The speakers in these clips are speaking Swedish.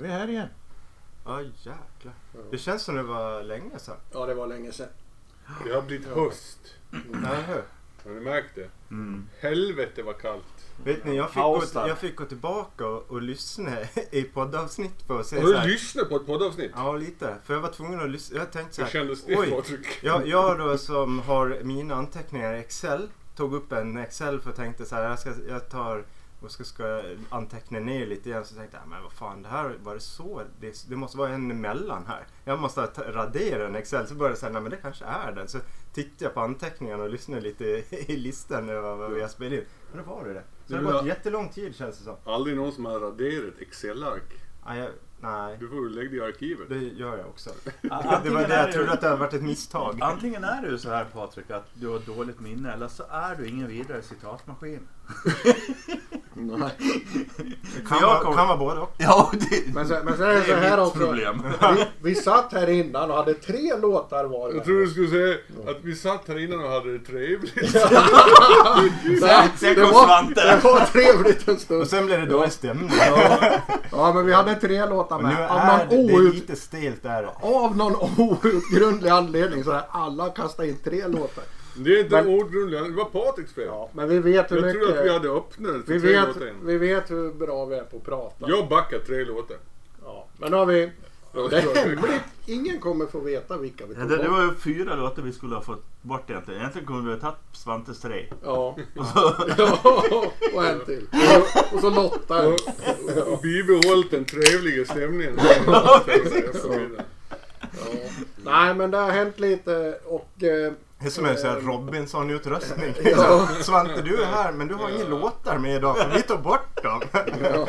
är vi här igen. Ja jäklar. Det känns som det var länge sedan. Ja, det var länge sedan. Det har blivit höst. Eller hur? Har ni märkt det? Mm. Helvete vad kallt. Vet ni, jag fick, gå, jag fick gå tillbaka och, och lyssna i poddavsnitt på och se Har så du lyssnat på ett poddavsnitt? Ja, lite. För jag var tvungen att lyssna. Jag tänkte så Hur här. kändes det Oj, Patrik? jag, jag då som har mina anteckningar i Excel. Tog upp en Excel för jag tänkte så här. Jag, ska, jag tar och ska, ska anteckna ner lite igen. Så tänkte jag, men vad fan det här var det så? Det, det måste vara en emellan här. Jag måste radera en Excel. Så började jag säga, nej men det kanske är den. Så tittade jag på anteckningarna och lyssnade lite i, listan över vad vi har spelat in. Men då var det det. Så det har gått jättelång tid känns det som. Aldrig någon som har raderat Excel-ark. Nej, Du får lägga det i arkivet. det gör jag också. Det var det jag trodde att det hade varit ett misstag. Antingen är du så här Patrik att du har dåligt minne eller så är du ingen vidare citatmaskin. Nej. Det kan, jag vara, kan vara både och. Ja, det, Men, sen, men sen är det så här också. problem. Vi, vi satt här innan och hade tre låtar var. Jag trodde du skulle säga att vi satt här innan och hade det trevligt. Nej, Sen det kom var, Svante. det var trevligt en stund. Och sen blev det dålig stämning. Ja, men vi hade tre låtar Men nu med. Av någon, det, det är out, lite stelt där. av någon outgrundlig anledning så har alla kastat in tre låtar. Det är inte Men- ordgrundligt, det var Patriks fel. Ja, men vi vet hur Jag trodde att vi mycket... hade öppnat för Vi tre vet, vi vet hur bra vi är på att prata. Jag backar tre låtar. Ja, men har vi... Ja, Det är hemligt. Ingen kommer få veta vilka vi Ja, tog det, det bort. var ju fyra låtar vi skulle ha fått bort egentligen. Egentligen kunde vi ha tagit Svantes tre. Ja. Och så, ja, och en till. Och, och så Lotta. Och, och, och bibehållit den trevliga stämningen. Ja. Nej, men det har hänt lite och... Eh, Det är som en sån här Robinson-utrustning. Ja. Svante, du är här men du har inga låtar med idag för vi tog bort dem. ja.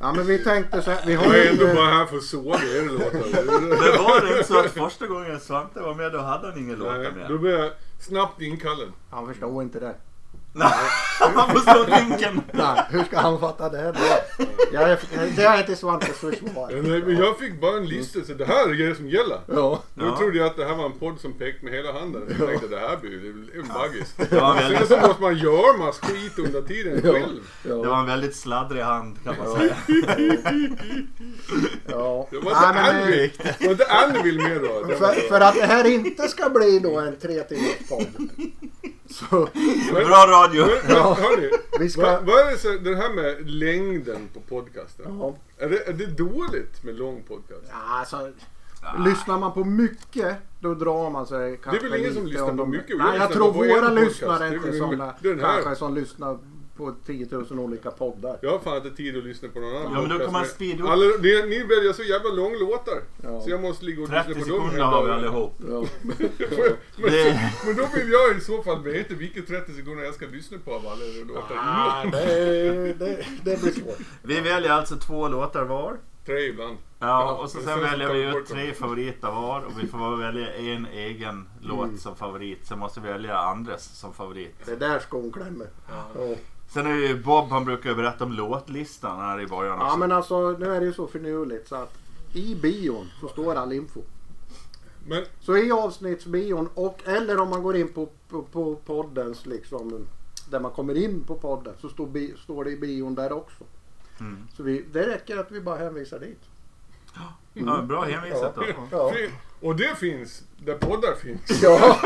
ja, men vi tänkte så här. Vi har Jag är ju... ändå bara här för att såga er låtar. det var inte så att första gången Svante var med då hade han ingen låtar Nej, Då med. blir jag snabbt inkallad. Han förstår inte det. Han får slå vinken. Nej, hur ska han fatta det då? Jag är, det är till Svantes försvar. nej, men Jag fick bara en lista, så det här är det som gäller. Ja. Nu Ja. trodde jag att det här var en podd som pekade med hela handen. Jag tänkte det här blir ju en baggis. Sen väldigt, så måste man göra massa skit under tiden själv. det var Ja. en väldigt sladdrig hand kan man säga. ja. Det var Nej, inte men, eh, Anvil. Det var inte Anvil med då. Det var, för, för att det här inte ska bli då en tre timmars podd. Så Bra radio. Men, men, hörni, vi ska... vad, vad är det så, det här med längden på podcasten? Ja. Är, det, är det dåligt med lång podcast? Ja, alltså, Lyssnar man på mycket då drar man sig kanske väl ingen som lite lyssnar om på de- mycket. Jag Nej, jag lyssnar tror på våra podcast. lyssnare är Det är inte väl sådana den här. kanske som lyssnar på 10 000 olika poddar. Jag har fan inte tid att lyssna på någon annan Ja, men då kan man speeda upp. Alla, ni, ni väljer så jävla lång låtar. Ja. Så jag måste ligga och lyssna 30 på dem sekunder hela har vi allihop. Ja. Men, Det- men då vill jag i så fall veta vilka 30 sekunder jag ska lyssna på av alla låtar. Ah, det, det, det blir svårt. Vi väljer alltså två låtar var. Tre ibland. Ja, och så men sen sen väljer vi ut tre favoriter var och vi får välja en egen låt som favorit. Sen måste vi välja andres som favorit. Det är där skon klämmer. Ja. Sen är det ju Bob, han brukar berätta om låtlistan här i början också. ja men alltså nu är det ju så finurligt så att i bion så står all info. Men Så i avsnittsbion och eller om man går in på, på, på poddens liksom där man kommer in på podden så står, bi, står det i bion där också. Mm. Så vi, det räcker att vi bara hänvisar dit. Ja, bra hänvisat då. Ja. fin- Och det finns där poddar finns. ja.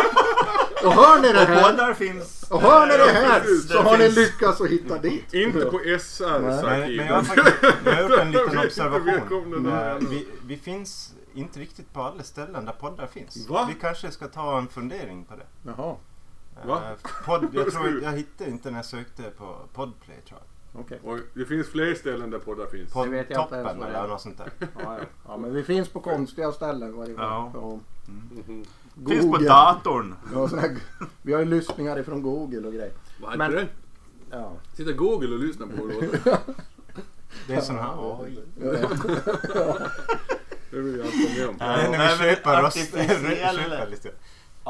Och hör ni det här, poddar finns... och hör ni det här så har ni lyckats att hitta dit. Inte på SRs Men, men jag, har faktiskt, jag har gjort en liten observation. där. Eh, Vi, vi finns inte riktigt på alla ställen där poddar finns. Va? Vi kanske ska ta en fundering på det. Jaha, Eh, Va? Podd, jag tror jag hittade inte när jag sökte på Podplay tror jag. Okej. Oj, det finns fler ställen där poddar finns. Det vet jag inte ens vad det eller är. något sånt där. Ja, ja. ja, men vi finns på konstiga ställen varje gång. Ja. Ja. Mhm. Finns på Google. datorn. Ja, här, vi har ju lyssningar ifrån Google och grejer. Vad Men- heter det? Ja. Sitta Google och lyssna på låtar. Det är sån här oj. Det vill jag inte vara med om. Det är när Nej, vi men köper röst. artificiell- köper lite.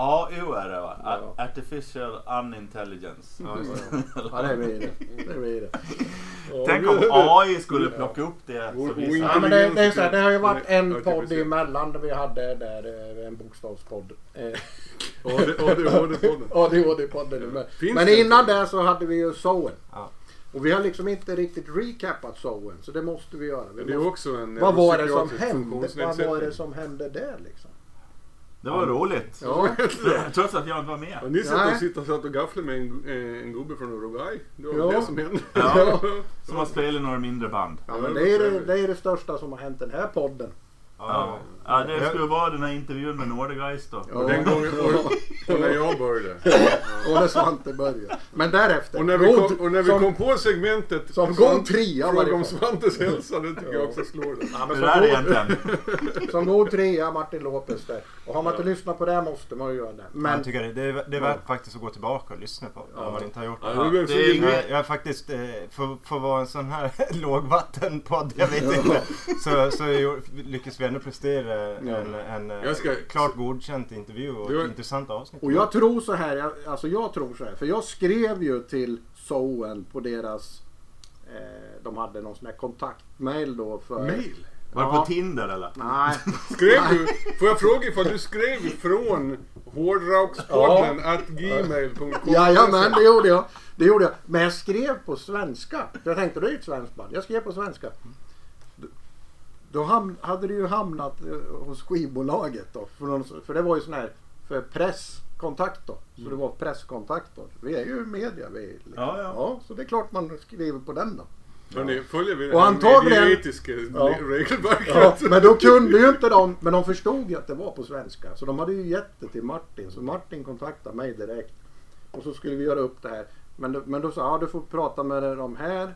AU är det va? Ja. Artificial Unintelligence. Ja, just det. ja, det blir det. det, blir det. Tänk om AI skulle plocka upp det. Så vi Ja, men det, det, är så här, det har ju varit en podd emellan där vi hade där, eh, en bokstavspodd. Eh, ADHD-podden. ADHD-podden. Men, Finns men det innan det så hade vi ju Soen. Ja. Och vi har liksom inte riktigt recapat showen så det måste vi göra. Vi det är måste, också en vad var det som hände? Vad var det som hände där liksom? Det var roligt. Ja, Trots att jag inte var Ja, med. ni satt och, sitt och, satt och gafflade med en, eh, en gubbe från Uruguay. Det var Ja. det som hände. Ja. Som har spelat i några mindre band. ja men det är det, det är det största som har hänt den här podden. Ja, ja det skulle vara den här intervjun med Nordegeist då. Ja. Och den gången, och, och när jag började. Och när Svante började. Men därefter. Och när vi kom, och när vi som, kom på segmentet som god trea var Fråga det. om Svantes hälsa, det tycker jag också slår det. Ja, men det egentligen? Som god trea Martin Lopez där. Och har man inte lyssnat på det måste man ju göra det. Men jag tycker det, det, är, det är värt faktiskt att gå tillbaka och lyssna på Ja. om man inte har gjort Ja, det. så det är Jag, jag är faktiskt, eh, för, för att vara en sån här lågvattenpodd, jag vet inte, så, så jag, lyckas vi ändå prestera en, en eh, Jag ska- klart godkänt intervju och ett intressant avsnitt. Och jag tror så här, jag, alltså jag tror så här, för jag skrev ju till Soen på deras, eh, de hade någon sån här kontaktmail då för... Mail? Var det Ja. på Tinder eller? Nej, Skrev du, får jag fråga ifall du skrev från hårdrockspodden at gmail.com? jajamän det gjorde jag. Det gjorde jag. Men jag skrev på svenska. Jag tänkte det är ju ett svenskt band. Jag skrev på svenska. Då ham- hade det ju hamnat eh, hos skivbolaget då. För, någon, för det var ju sån här för presskontakt då. Så det var presskontakt då. Vi är ju media vi. Liksom. Ja, ja. ja, så det är klart man skriver på den då. Hörrni, följer vi Och antagligen- medieetiska Ja. regelverket? Ja, men då kunde ju inte de, men de förstod ju att det var på svenska. Så de hade ju gett det till Martin. Så Martin kontaktade mig direkt. Och så skulle vi göra upp det här. Men, då- men då sa jag, ja du får prata med de här.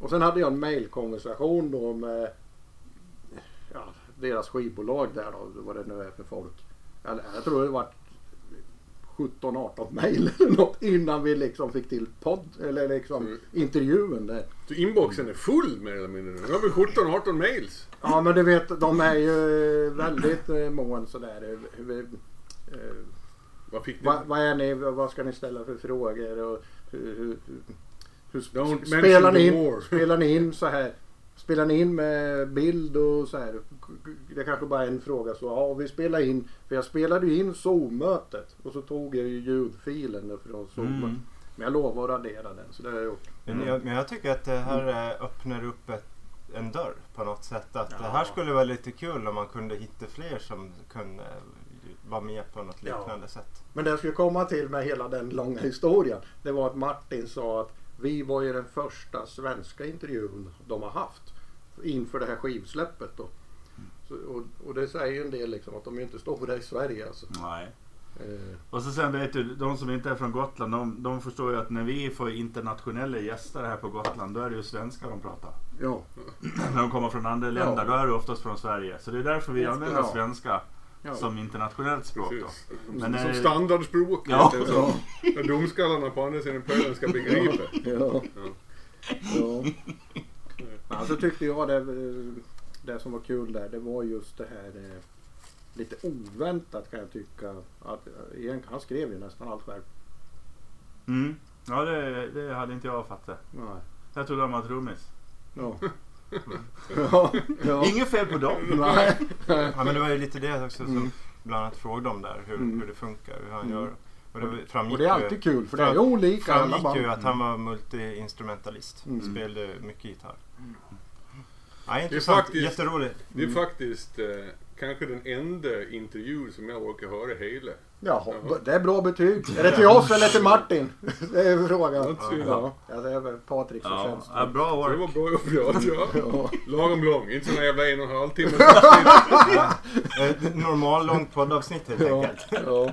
Och sen hade jag en mailkonversation då med ja, deras skivbolag där då, vad det nu är för folk. Jag, jag tror det var 17-18 mejl eller något innan vi liksom fick till podd eller liksom Mm. intervjun där. Så inboxen är full mer eller mindre nu. Nu har vi 17-18 mails. Ja men du vet de är ju väldigt eh, mån sådär. eh, eh, Vad fick ni? Vad, är ni, vad ska ni ställa för frågor? Och hur, hur, hur, hur spelar, ni in, spelar ni in så här? Spelar ni in med bild och så här? Det kanske bara är en fråga så. Ja, vi spelar in. För jag spelade ju in Zoom-mötet. Och så tog jag ju ljudfilen från Zoom. Mm. Men jag lovar att radera den. Så det har jag gjort. Men, jag, men jag tycker att det här eh, öppnar upp ett, en dörr på något sätt. Att Ja. det här skulle vara lite kul om man kunde hitta fler som kunde eh, vara med på något Ja. liknande sätt. Men det jag skulle komma till med hela den långa historien. Det var att Martin sa att vi var ju den första svenska intervjun de har haft. Inför det här skivsläppet då. Så, och, och det säger ju en del liksom att de är inte stora i Sverige alltså. Nej. Eh, Och så sen vet du, de som inte är från Gotland, de, de förstår ju att när vi får internationella gäster här på Gotland, då är det ju svenska de pratar. ja. När de kommer från andra länder, Ja. då är det oftast från Sverige. Så det är därför vi använder Ja. svenska Ja. som internationellt språk då. Men som är- standardspråk. Ja. Så, när domskallarna på andra sidan pölen ska begripa. Ja. Ja. Ja. ja. Så tyckte jag det, eh, det som var kul där, det var just det här eh, lite oväntat kan jag tycka. Att, eh, han skrev ju nästan allt själv. Mm. Ja, det, det hade inte jag fattat. Nej. Jag trodde de var trummis. Ja. ja. ja. Inget fel på dem. Nej. Ja, men det var ju lite det också som Mm. bland annat frågade om där. Hur, Mm. hur det funkar, hur han Mm. gör. Och det framgick Och det är alltid kul för det är ju olika alla framgick ju att han var multi-instrumentalist. Mm. Spelade mycket gitarr. Ja, Det är intressant, faktiskt- jätteroligt. Det är Mm. faktiskt eh, kanske den enda intervju som jag orkar höra hela. Jaha, det är bra betyg. Är det till oss eller till Martin? Det är frågan. Ja. Ja, ja, det är väl Patriks Ja, förtjänst. ja, bra Så det work. var bra gjort ja. ja. Lagom lång, inte sån jävla en och en halv timme. Normal långt poddavsnitt helt Ja, enkelt. ja.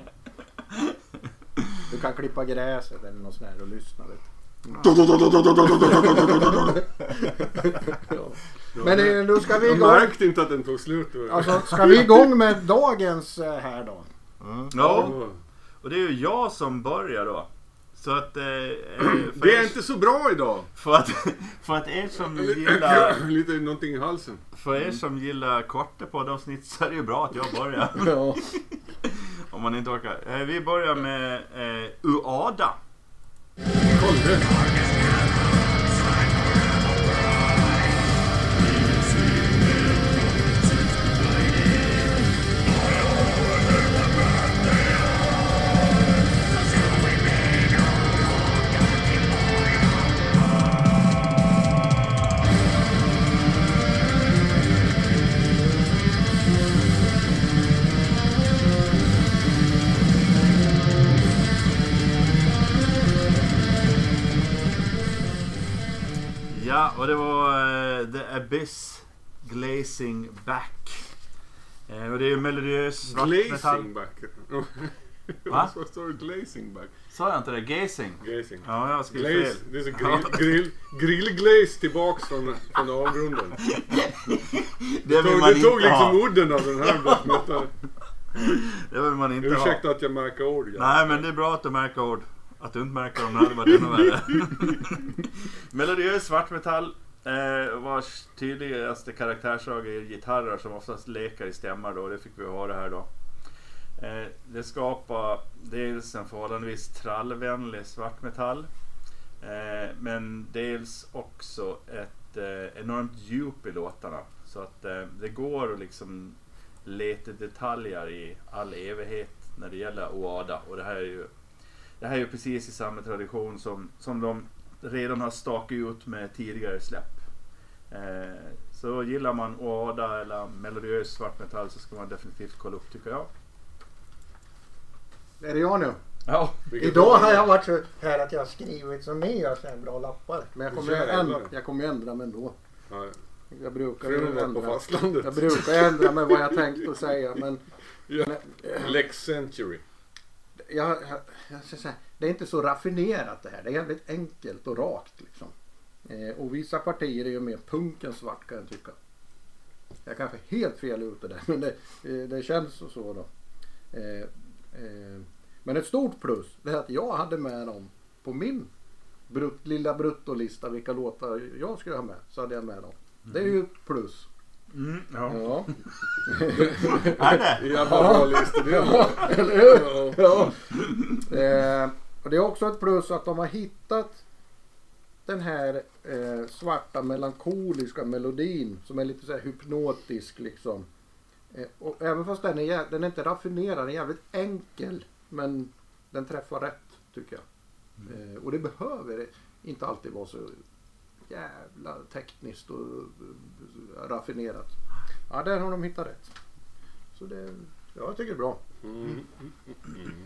Du kan klippa gräset eller något sånt här och lyssna. Ja. Men eh, nu ska vi Jag igång. märkte inte att den tog slut. Alltså, ska vi igång med dagens eh, här då? Mm. Ja, och det är ju jag som börjar då. Så att... Eh, eh, för, Det är er, inte så bra idag. för, att, för att er som gillar... Lite någonting i halsen. För er som gillar korta poddavsnitt så är det ju bra att jag börjar. Ja. Om man inte orkar. Eh, vi börjar med eh, Uada. Kolla. Och det var eh, The Abyss Glazing Back. Eh, och det är ju melodiös svart. Glazing back. Va? Vad står det? Glazing back? Sa jag inte det? Gazing? Gazing. Ja, jag har Glaze. fel. Det är så grill, grill, grillglaze tillbaks från, från avgrunden. Det Det vill tog, man det tog liksom ha. udden av den här black. Det vill man inte ha. Ursäkta att jag märker ord. ja. Nej, men det är bra att du märker ord. Att du inte märker dem, det hade varit ännu värre. Melodiös svartmetall. Eh, vars tydligaste karaktärsdrag är gitarrer som oftast lekar i stämmar då. Det fick vi höra här då. Eh, det skapar dels en förhållandevis trallvänlig svartmetall. Eh, men dels också ett eh, enormt djup i låtarna. Så att eh, det går att liksom leta detaljer i all evighet när det gäller Oada. Och det här är ju, det här är ju precis i samma tradition som, som de redan har stakat ut med tidigare släpp. Eh, så gillar man Oada eller melodiös svartmetall så ska man definitivt kolla upp tycker jag. Är det jag nu? Ja, Idag har jag varit så här att jag har skrivit så ni gör så här bra lappar. Men jag kommer, ändra, jag kommer ändra mig ändå. Ja, Jag brukar ju ändra. Jag brukar ändra mig vad jag tänkt att säga men Ja. men, Lex Century. jag, säga, det är inte så raffinerat det här. Det är jävligt enkelt och rakt liksom. Eh, och vissa partier är ju mer punk än svart kan jag tycka. Jag är kanske är helt fel ute där men det, eh, det känns så, då. Eh, eh, men ett stort plus det är att jag hade med dem på min brut, lilla bruttolista vilka låtar jag skulle ha med. Så hade jag med dem. Det är ju ett plus mm, ja. Ja. Är det? Jävla bra listor. Eller hur? Ja. Eh, och det är också ett plus att de har hittat den här eh, svarta melankoliska melodin som är lite så här hypnotisk liksom. Eh, och även fast den är, den är inte raffinerad, den är jävligt enkel. Men den träffar rätt tycker jag. Eh, och det behöver inte alltid vara så jävla tekniskt och eh, raffinerat. Ja, där har de hittat rätt. Så det, ja, jag tycker det är bra. Mm, mm,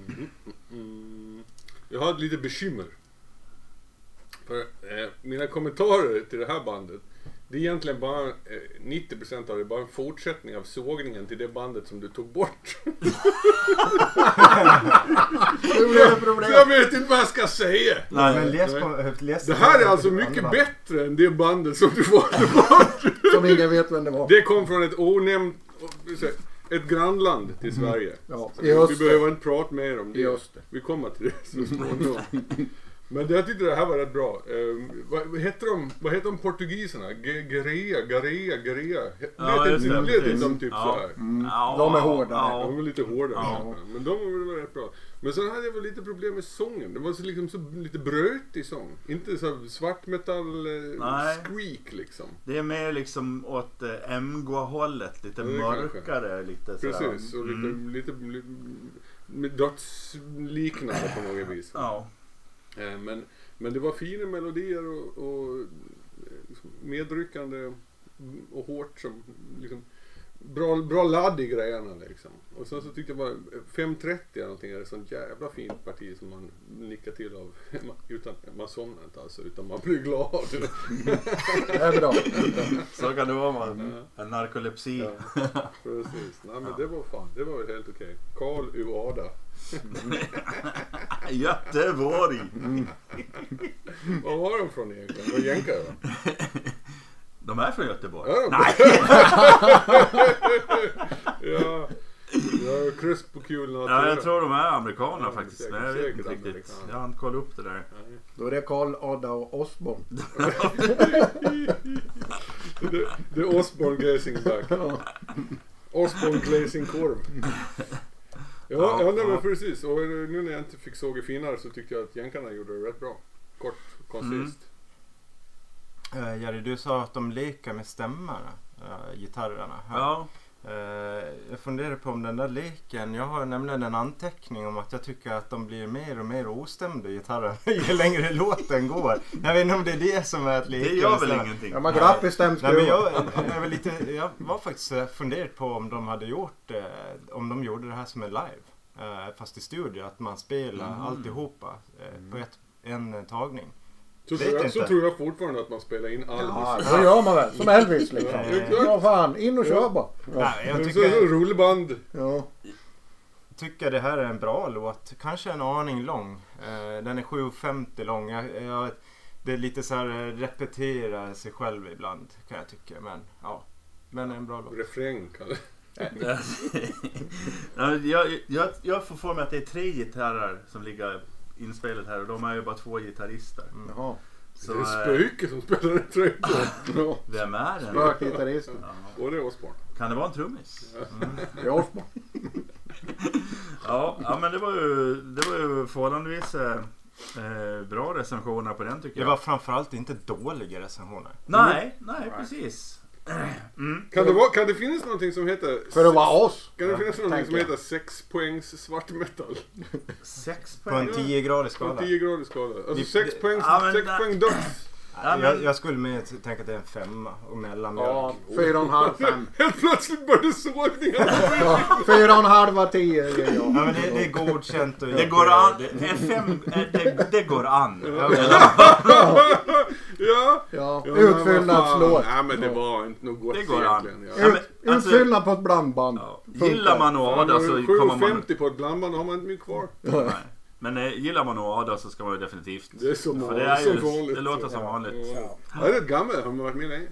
mm, mm. Jag har ett litet bekymmer. För eh, mina kommentarer till det här bandet. Det är egentligen bara, eh, 90% av det är bara en fortsättning av sågningen till det bandet som du tog bort. Problem. jag vet inte vad jag ska säga. Nej, Men läs på, läs Det här är alltså mycket bättre än det bandet som du valde bort. Som ingen vet vem det var. Det kom från ett onämnt, ett grannland till Sverige. Ja, vi, behöver inte prata mer om det. Vi kommer till det så småningom. Men jag tyckte det här var rätt bra. Eh, vad, vad heter de, vad heter de portugiserna? Gerea, Garea, Gerea? Ja, Lät just inte det, lät inte de typ Ja. så här? Ja, De är hårdare. ja. De var lite hårdare. Ja. Men de var väl rätt bra. Men sen hade jag väl lite problem med sången. Det var så liksom så lite brötig sång. Inte så här svartmetall eh, Nej. squeak liksom. Det är mer liksom åt eh, MGA-hållet. Lite Ja, det kanske. mörkare. Lite sådär. Precis, och lite, Mm. lite, lite med dödsliknande på något vis. Ja. Eh, men, men det var fina melodier och, och eh, liksom medryckande och hårt som liksom, bra, bra ladd i grejerna liksom. Och sen så tyckte jag bara 5.30 eller någonting är ett sånt jävla fint parti som man nickar till av utan, man somnar inte alltså utan man blir glad. Det är bra. Så kan det vara man. En narkolepsi. Ja, precis. Nej men det var fan, det var väl helt okej. Karl Uada. Göteborg! Var var de från egentligen? Var jänkare va? De är från Göteborg. Ja, de- Nej! ja, ja, kryss på kulorna. Ja, jag tror de är amerikaner Ja, faktiskt. säkert- Men jag vet säkert inte riktigt. amerikaner. Jag har inte kollat upp det där. Då är det Karl Ada och Osborn. Det, är Osborne Glazing Back. Osborne Glazing Korv. Ja, Ja, ja, nej, men ja. precis. Och nu när jag inte fick såg i finare så tyckte jag att jänkarna gjorde det rätt bra. Kort, koncist. Eh, Jerry, du sa att de leker med stämmorna, uh, gitarrerna. Här. Ja. Eh, jag funderar på om den där leken, jag har nämligen en anteckning om att jag tycker att de blir mer och mer ostämda gitarrer ju längre låten går. Jag vet inte om det är det som är att leka Det gör väl ingenting. Ja, man glapp i Nej, men stämskruven. jag, jag, var lite, jag var faktiskt eh, funderat på om de hade gjort eh, om de gjorde det här som en live. Eh, fast i studio, att man spelar Mm. alltihopa eh, på ett, en eh, tagning. Så, Vet tror jag, inte. så tror jag fortfarande att man spelar in all Ja, så gör man väl. Som Elvis liksom. Ja, fan. In och kör bara. Ja. Nej, jag tycker, rullband. Ja. tycker det här är en bra låt. Kanske en aning lång. Eh, Den är 7.50 lång. Jag, jag, det är lite så här eh, repetera sig själv ibland kan jag tycka. Men ja, men en bra låt. Refräng kallar Ja, jag, jag, jag får för mig att det är tre gitarrer som ligger inspelat här och de är ju bara två gitarrister. Jaha. Så, det är eh, spöke som spelar ett tröjt. Ja. vem är den? Spökgitarristen. Ja. Och det är Osbourne. Kan det vara en trummis? Det är Osbourne. Ja, ja men det var ju, det var ju förhållandevis eh, eh, bra recensioner på den tycker Det jag. var framförallt inte dåliga recensioner. Nej, nej precis. Mm. Kan det, vara, kan det finnas någonting som heter... För att vara oss. Kan det finnas någonting tänker som jag. heter 6 poängs svart metal? Sex På en poäng. 10-gradig På skala. 10 grader skala. Alltså Det- 6 det- poäng, Ja, sex poäng döds. Ja, men- jag, jag skulle mer tänka att det är en femma och mellanmjölk. Ja, fyra och en halv, fem. Helt plötsligt började sågningarna. Ja, fyra och en halv av tio ger jag. Ja, men det, det är godkänt. Och Det går an. Det, är fem, det, det går an. Ja, ja. Ja, utfyllnadslåt. Nej men det var inte något gott Det går an. egentligen. Ja, Ut, alltså- utfyllnad på ett blandband. Ja. Gillar man att ada så kommer man... 7,50 på ett blandband då har man inte mycket kvar. Nej. Men eh, gillar man ada så ska man ju definitivt... Det är som, För det är ju, som vanligt. det låter som Ja. vanligt. Ja. Ja, det är gammalt. Har man varit med länge?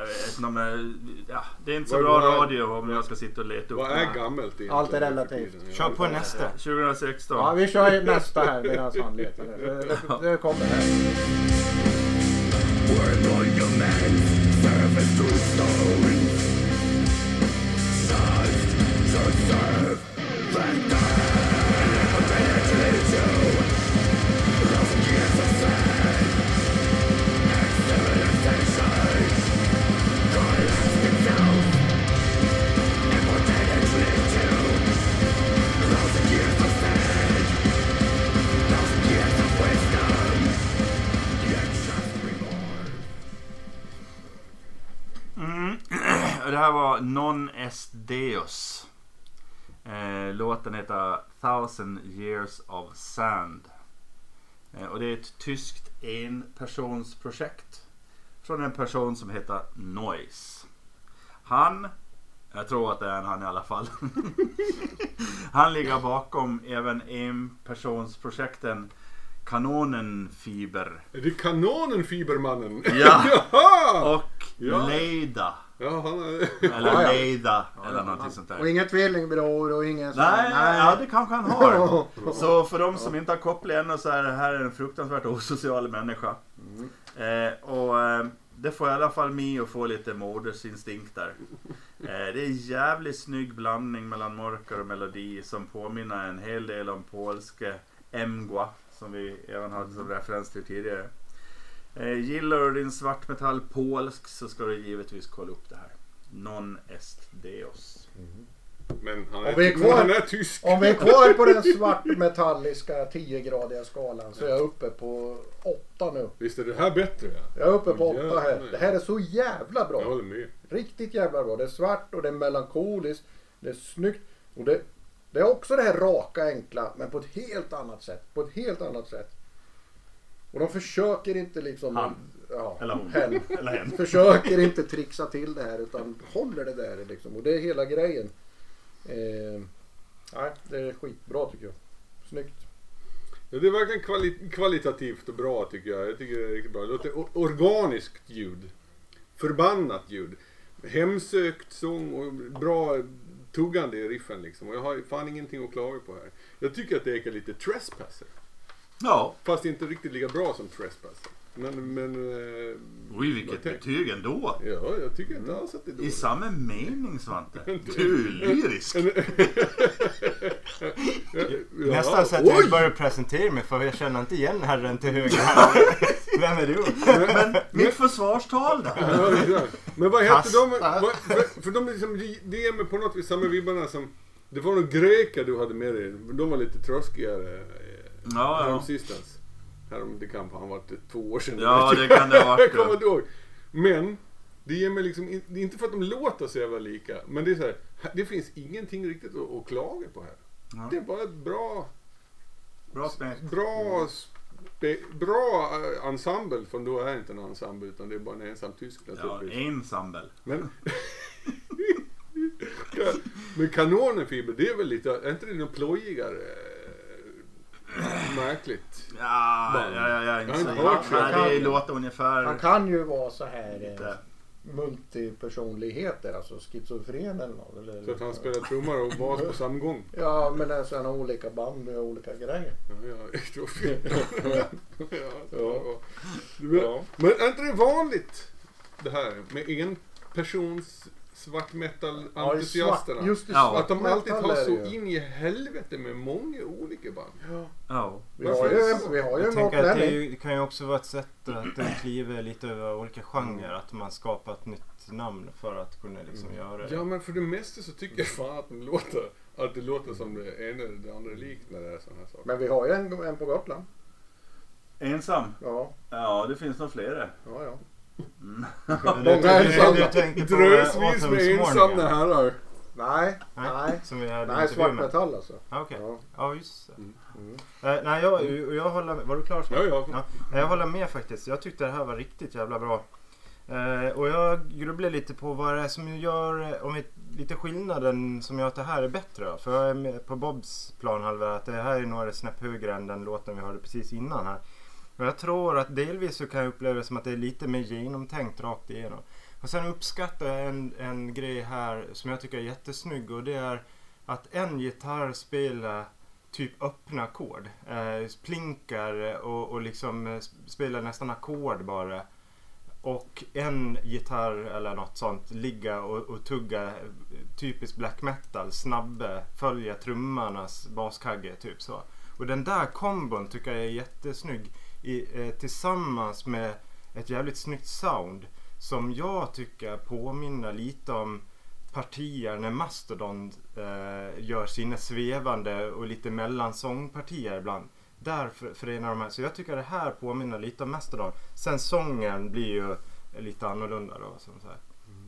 Jag vet inte om jag- ja, det är inte så Vad- bra vad är- radio om jag ska sitta och leta upp Vad det. är gammalt egentligen? Allt är relativt. Kör på nästa. 2016. Ja, vi kör ju nästa här medan han letar. Det, det, det kommer här. Mm. Det här var Non Est Deus. Eh, låten heter Thousand Years of Sand. Eh, och det är ett tyskt enpersonsprojekt. Från en person som heter Noise. Han, jag tror att det är han i alla fall. han ligger bakom även enpersonsprojekten Kanonenfiber. Är det kanonen Fibermannen? Ja. Jaha! Och Ja. Leida. Ja, han är... Eller Ja, ja. Leida. Eller någonting sånt Och där. ingen tvillingbror och ingen sån- Nej, ja det kanske han har. Så för de som inte har kopplat ännu så är det här en fruktansvärt osocial människa. Eh, och eh, det får i alla fall mig att få lite modersinstinkter. Eh, det är en jävligt snygg blandning mellan mörker och melodi som påminner en hel del om polske Mgła som vi även hade som referens till tidigare. Eh, gillar du din svartmetall polsk så ska du givetvis kolla upp det här. Non est deus. Men han Om är, vi är men kvar- han är tysk. Om vi är kvar på den svartmetalliska 10-gradiga skalan så är jag uppe på 8 nu. Visst är det här bättre? Ja? Jag är uppe på Åh, 8 här. Det här är så jävla Jag bra. håller med. Riktigt jävla bra. Det är svart och det är melankoliskt. Det är snyggt. Och det, det är också det här raka enkla men på ett helt annat sätt. På ett helt annat sätt. Och de försöker inte liksom... Han. Ja, Eller hon. hen. Eller hen. Försöker inte trixa till det här utan håller det där liksom. Och det är hela grejen. Eh, nej, det är skitbra tycker jag. Snyggt. Ja, det är verkligen kvali- kvalitativt och bra tycker jag. Jag tycker det är riktigt bra. Det låter organiskt ljud. Förbannat ljud. Hemsökt sång och bra tuggande i riffen liksom. Och jag har fan ingenting att klaga på här. Jag tycker att det ekar lite Trespasser. Ja. Fast inte riktigt lika bra som Trespasser. Men, men... eh, Oj, vilket tänk- betyg ändå. Ja, jag tycker inte alls att det är I dåligt. samma mening Svante. Du är lyrisk. Ja, Nästan så att oj! jag börjar presentera mig för jag känner inte igen herren till höger. Vem är du? Men mitt försvarstal där. Ja. Men vad hette de? Vad, för, de liksom, det ger mig på något vis samma vibbarna som... Det var nog greker du hade med dig. De var lite tröskigare. Ja, ja. sistens. Härom, det kan ha varit två år sedan. Ja, det kan det ha varit, Jag kommer inte ihåg. Men, det ger mig liksom, det är inte för att de låter så jävla lika. Men det är så här, det finns ingenting riktigt att, att klaga på här. Ja. Det är bara ett bra, Bra smäck. bra s- be- bra eh, ensemble, för då är inte en ensemble utan det är bara en ensam tysk Ja, ensemble. Men, men kanonenfiber, det är väl lite, är inte det något plojigare? Märkligt. Ja, ja, ja, inte Jag så. har inte hört så. det låter ungefär... Han kan ju vara så här Lite. eh, multipersonligheter, alltså schizofren eller något. Eller, Så att han spelar trummor och bas på samma gång. Ja, men alltså han har olika band med olika grejer. Ja, ja, det var fint. ja, Ja. Men, Ja. men är inte det vanligt det här med en persons svart metal-entusiasterna? svart- just det, Ja. Att de alltid har så in i helvete med många olika band. Ja. Vi har ju, vi har ju Jag tänker att det, är det kan ju också vara ett sätt att det kliver lite över olika genrer. Att man skapar ett nytt namn för att kunna liksom göra det. Ja men för det mesta så tycker jag fan att det låter, att det låter som det ena eller det andra likt när det är sådana här saker. Men vi har ju en, en på Gotland. Ensam? Ja, Ja, det finns nog flera. ja, ja. Mm. Många ensamma. Drösvis med ensamma herrar. Nej, Nej, nej. som vi hade Nej, alltså. Ja, Okej. Ja. Ja, just det. Mm. Mm. Eh, nej, jag, jag, jag håller med. Var du klar? Ja, ja. Ja, jag håller med faktiskt. Jag tyckte det här var riktigt jävla bra. Eh, och jag grubblar lite på vad det är som gör, eh, om vi, lite skillnaden som gör att det här är bättre. då. För jag är med på Bobs planhalva att det här är några snäpp högre än den låten vi hörde precis innan här. Och jag tror att delvis så kan jag uppleva det som att det är lite mer genomtänkt rakt igenom. Och sen uppskattar jag en, en grej här som jag tycker är jättesnygg och det är att en gitarr spelar typ öppna ackord. Eh, plinkar eh, och, och liksom eh, spelar nästan ackord bara. Och en gitarr eller något sånt ligga och, och tugga eh, typiskt black metal, snabbe, följa trummarnas baskagge typ så. Och den där kombon tycker jag är jättesnygg i, eh, tillsammans med ett jävligt snyggt sound som jag tycker påminner lite om partier när Mastodon eh, gör sina svevande och lite mellansångpartier ibland. Där för- förenar de här. Så jag tycker det här påminner lite om Mastodon. Sen sången blir ju lite annorlunda då. Som så här.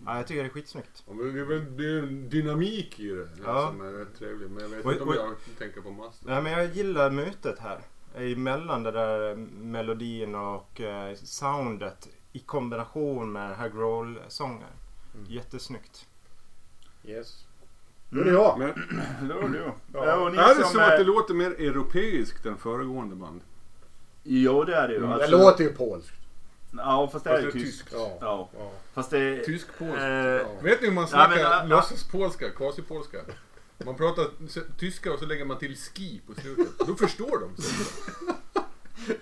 Ja, jag tycker det är skitsnyggt. Ja, men det är väl det är en dynamik i det Ja. som är rätt trevlig. Men jag vet Och- inte om och- jag tänker på master. Nej, men jag gillar mötet här. Emellan det där melodin och eh, soundet i kombination med den här growl-sången. Mm. Jättesnyggt. Yes. Nu är det jag. Men Då är det ju. Ja. Ja, är det som så att är- det låter mer europeiskt än föregående band? Jo, det är det ju. Mm. Det Alltså- låter ju polskt. Ja, fast det är Fast ju det är tyskt. Ja. Ja. Ja. Fast det... Tysk-polskt. Eh, Ja. Vet ni hur man Ja, snackar men, ja, låtsaspolska, quasi-polska? Man pratar tyska och så lägger man till ski på slutet. Då förstår de.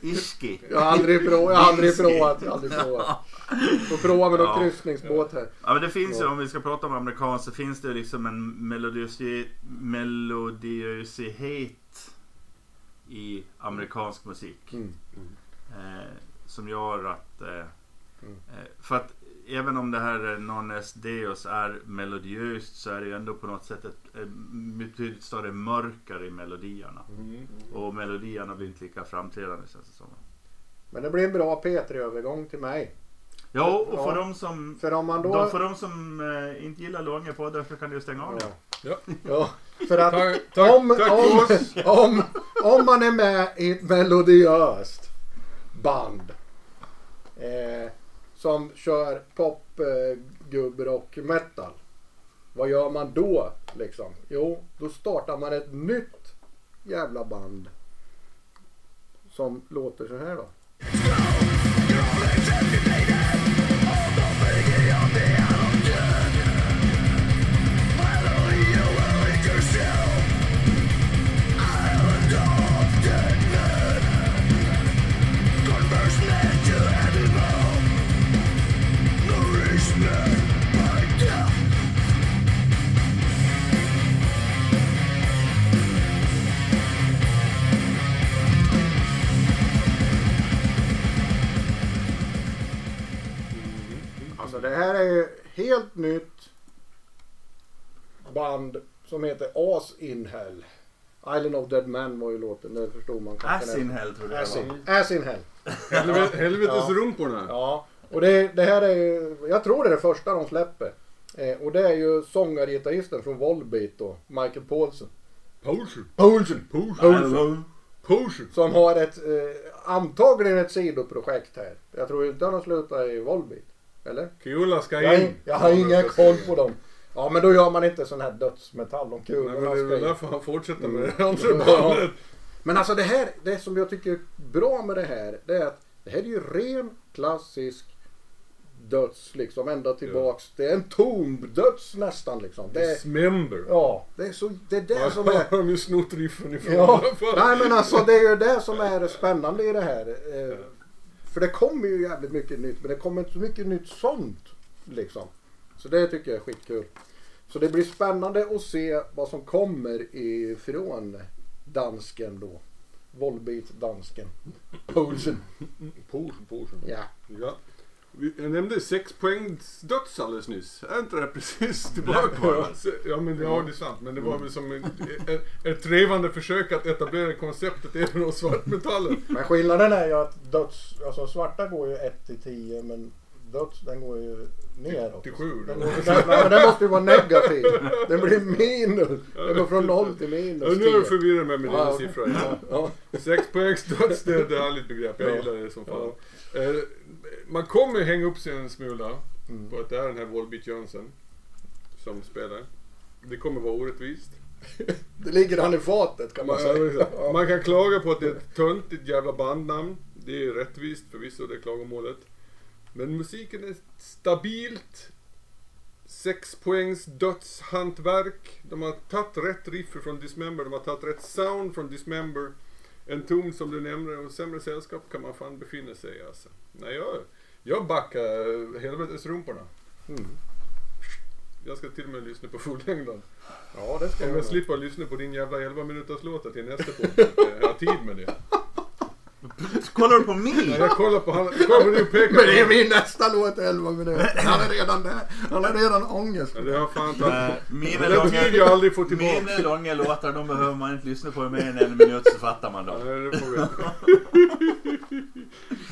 Iski. Jag har aldrig provat. Jag har aldrig provat. Jag har aldrig provat. Får prova med någon Ja. kryssningsbåt här. Ja men det finns ju, om vi ska prata om amerikanskt, så finns det liksom en melodiösitet i amerikansk musik. Mm. Eh, som gör att... Eh, Mm. eh, för att även om det här Non est Deus är melodiöst så är det ju ändå på något sätt ett, ett betydligt större mörker i melodierna. Mm. Och melodierna blir inte lika framträdande känns det som. Men det blir en bra P3-övergång till mig. Ja, och för Ja. de som, För om man då... de, för de som eh, inte gillar långa poddar så kan du stänga av det. Ja. Ja. Ja, för att Tack, tack, om, tack om, för om, om man är med i ett melodiöst band eh, som kör pop, eh, och metal. Vad gör man då liksom? Jo, då startar man ett nytt jävla band. Som låter så här då. Det här är ju helt nytt band som heter As in Hell. Island of Dead Man var ju låten, det förstod man kanske. Ass in hell tror jag As det in, var. As in Hell. Helve- Helvetesrumporna. Ja, och det, det här är ju, jag tror det är det första de släpper. Eh, och det är ju sångargitarristen från Volbeat då, Michael Paulsen. Paulsen. Paulsen! Paulsen. Paulsen! Som har ett, eh, antagligen ett sidoprojekt här. Jag tror inte han har slutat i Volbeat. Eller? Kula ska Jag, in. har- jag har ingen koll på dem. Ja men då gör man inte sån här dödsmetall om Nej, men kulorna det är ska väl in. därför han fortsätter med Mm. det andra Ja. bandet. Men alltså det här, det som jag tycker är bra med det här, det är att det här är ju ren klassisk döds liksom ända tillbaks. Det är en tomdöds nästan liksom. Det är, Dismember. ja, det är så, det är det som Har är... de ju snott riffen ifrån Ja, nej men alltså det är ju det som är spännande i det här. Eh, För det kommer ju jävligt mycket nytt, men det kommer inte så mycket nytt sånt. Liksom. Så det tycker jag är skitkul. Så det blir spännande att se vad som kommer ifrån dansken då. Volbeat-dansken. Posen. Potion, potion. Ja. Ja. Jag nämnde sex poängs döds alldeles nyss. Är inte det precis tillbaka? Ja men det, ja, det är sant. Men det var väl som ett, ett, ett trevande försök att etablera konceptet även hos svartmetallen. Men skillnaden är ju att döds, alltså svarta går ju 1 till 10 men döds den går ju neråt. Till sju då. Den, går, den, men den måste ju vara negativ. Den blir minus. Den går från 0 till Ja, minus nu är du 10. förvirrad med mina Ja, okej. siffror. Ja. Ja. Sex poängs döds, det är ett härligt begrepp. Jag Ja. gillar det som fan. Eh, man kommer hänga upp sig en smula Mm. på att det är den här Volbeat Jönsson som spelar. Det kommer vara orättvist. Det ligger han i fatet kan man Man, säga. man kan klaga på att det är ett töntigt jävla bandnamn. Det är rättvist förvisso, det är klagomålet. Men musiken är stabilt. Sex poängs dödshantverk. De har tagit rätt riff från Dismember, de har tagit rätt sound från Dismember. En ton som du nämnde och sämre sällskap kan man fan befinna sig i alltså. Nej, jag, jag backar helvetesrumporna. Mm. Jag ska till och med lyssna på fullängden. Ja det ska Om jag. jag slipper lyssna på din jävla 11 minuters låta till nästa podd. Jag har tid med det. Kollar du på Ja, mig? jag kollar på han, på pekar Men det är min nästa låt 11 minuter. Han är redan där. Han har redan ångest. ja, Det har fan tagit. Mina Det betyder jag långa, aldrig få tillbaka. mina långa låtar, de behöver man inte lyssna på i mer än en minut så fattar man Ja, dem. det får vi.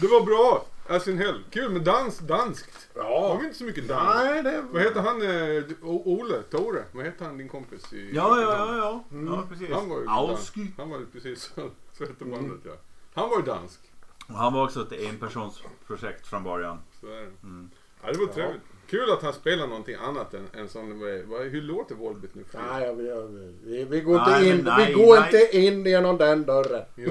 Det var bra. In hell. Kul med dans, danskt. Har vi inte så mycket dans? Nej det... Vad heter han? eh, Ole? Tore? Vad heter han din kompis? I Ja, ja, ja, ja. ja precis. Han var ju dans. Han var ju precis så. Så hette bandet ja. Han var ju dansk. Och Han var också ett enpersonsprojekt från början. Så är det. Mm. Ja, det var trevligt. Kul att han spelar någonting annat än, än sån... vad- vad- Hur låter Volbit nu? för tiden? Nej, jag, jag, vi, vi går, Nej, inte, in, men nej, vi går nej. inte in genom den dörren. Ja.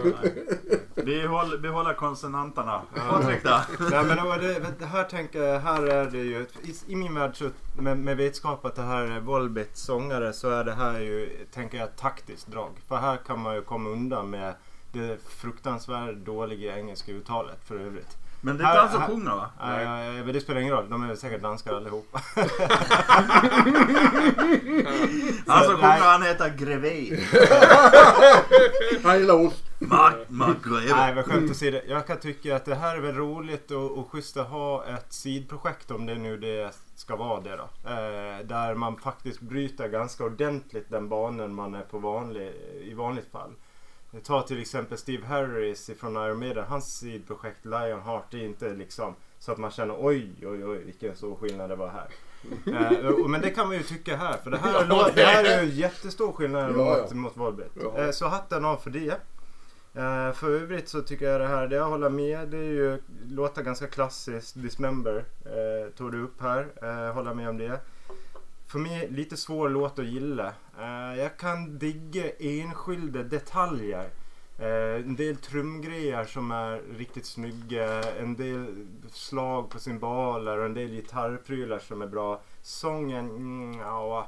Vi håller, vi håller konsonanterna. Patrik då? Nej men det, det, det här tänker jag, här är det ju, i, i min värld så med, med vetskap att det här är Volbit sångare så är det här ju, tänker jag, ett taktiskt drag. För här kan man ju komma undan med det fruktansvärt dåliga engelska uttalet för övrigt. Men det är inte han som sjunger va? Nej. men det spelar ingen roll, de är säkert danskar allihopa. Han som sjunger han heter Greve. Han gillar ost. Mark, Mark Greve. Nej men skämt åsido, jag kan tycka att det här är väl roligt och, och schysst att ha ett sidprojekt om det nu det ska vara det då. Eh, där man faktiskt bryter ganska ordentligt den banan man är på vanlig, i vanligt fall. Ta till exempel Steve Harris från Iron Maiden. Hans sidprojekt Lionheart är inte liksom så att man känner oj oj oj vilken stor skillnad det var här. Eh, men det kan man ju tycka här för det här, Ja, lå- det här är ju jättestor skillnad Ja, mot, ja. mot Volbeat. Ja. Eh, så hatten av för det. Eh, för övrigt så tycker jag det här, det jag håller med, det är ju, låter ganska klassiskt. Dismember eh, tog du upp här, eh, håller med om det. För mig lite svår låt att gilla. Eh, jag kan digga enskilda detaljer. Eh, en del trumgrejer som är riktigt snygga, en del slag på cymbaler och en del gitarrprylar som är bra. Sången, mm, ja,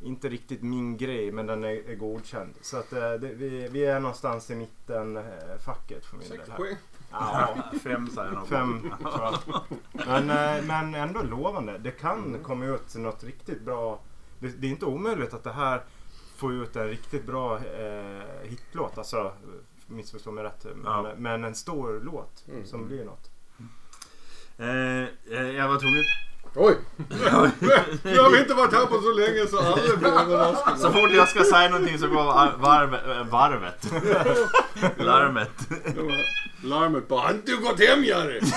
inte riktigt min grej men den är, är godkänd. Så att eh, det, vi, vi är någonstans i mitten eh, facket för min Sex del. Här. poäng. Ja, Fem säger jag fem tror jag. Men, men ändå lovande. Det kan komma ut något riktigt bra. Det, det är inte omöjligt att det här får ut en riktigt bra eh, hitlåt. Alltså, missförstå mig rätt. Men, Ja. men en stor låt Mm. som blir något. Eh, jag var tvungen... Oj! Nu har inte varit här på så länge så alla blir överraskade. Så fort jag ska säga någonting så går var- varvet, varvet. Larmet. Larmet bara, har inte du gått hem Jerry?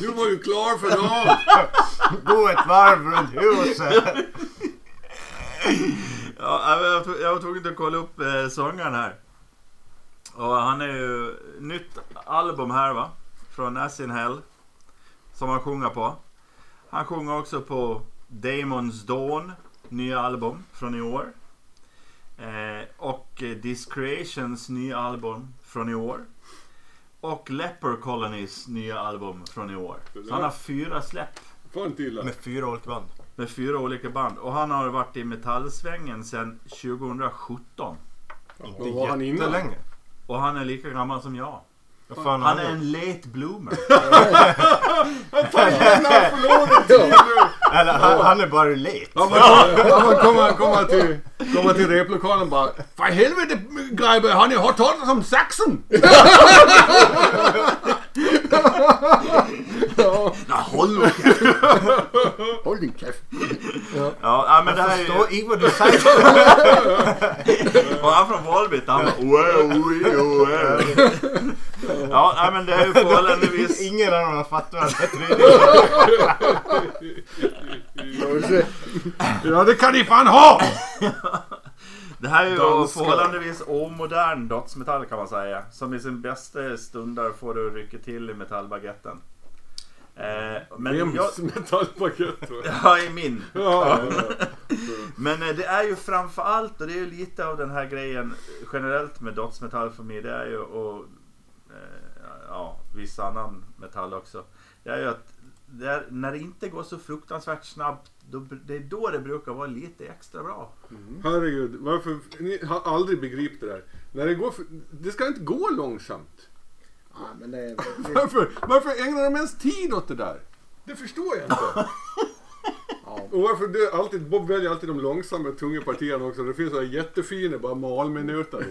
Du var ju klar för dagen. Gå ett varv runt huset! Ja, jag jag var tvungen att kolla upp eh, sångaren här. Och han är ju nytt album här va? Från As in Hell. Som han sjunger på. Han sjunger också på Damon's Dawn. Nya album från i år. Eh, och Discreations nya album från i år. Och Leper Colonies nya album från i år. Så han har fyra släpp Fan. Med fyra olika band. med fyra olika band. Och han har varit i metallsvängen sedan 2017. Vad var han innan? länge. Och han är lika gammal som jag. Vad fan Han är han en late bloomer. Eller han, han är bara late. Han han bara komma, komma, till, komma till replokalen bara För helvete grabbar, har ni hört talas om saxen? Nå, håll nu käften. Håll din käft. Ja, ja, men det här är ju... vad du säger. Och han från Volbit, han bara wow, wow, wow. Ja, nej, men det är ju förhållandevis... Ingen av dem har fattat vad det. Ja det kan ni fan ha! Det här är ju Danska. förhållandevis omodern dödsmetall kan man säga. Som i sin bästa stunder får du rycka till i metallbaguetten. Eh, men jag, metallpaket? ja, i min. Ja, Men eh, det är ju framförallt, och det är ju lite av den här grejen generellt med dödsmetall för mig, det är ju och eh, ja, viss annan metall också. Det är ju att det är, när det inte går så fruktansvärt snabbt, då, det är då det brukar vara lite extra bra. herregud. Varför? Ni har aldrig begripit det där. När det går för, det ska inte gå långsamt. Ja, men det, Varför, varför ägnar de ens tid åt det där? Det förstår jag inte. Och varför det är alltid, Bob väljer alltid de långsamma tunga partierna också. Det finns sådana jättefina bara malminuter.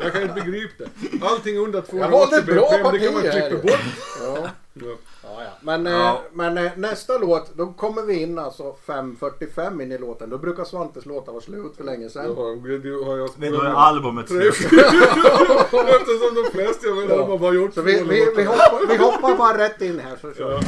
Jag kan inte begripa det. Allting under 280 valde ett bra BPM, det kan man klippa bort. Ja. Ja. Ja, ja. Men, Ja. Eh, men eh, nästa låt, då kommer vi in alltså 5.45 in i låten. Då brukar Svantes låtar vara slut för länge Då sedan. har, då har jag Då är albumet slut. Eftersom de flesta jag menar, Ja. de har bara gjort Så vi, två vi, vi, låtar. hoppar, vi hoppar bara rätt in här så kör vi.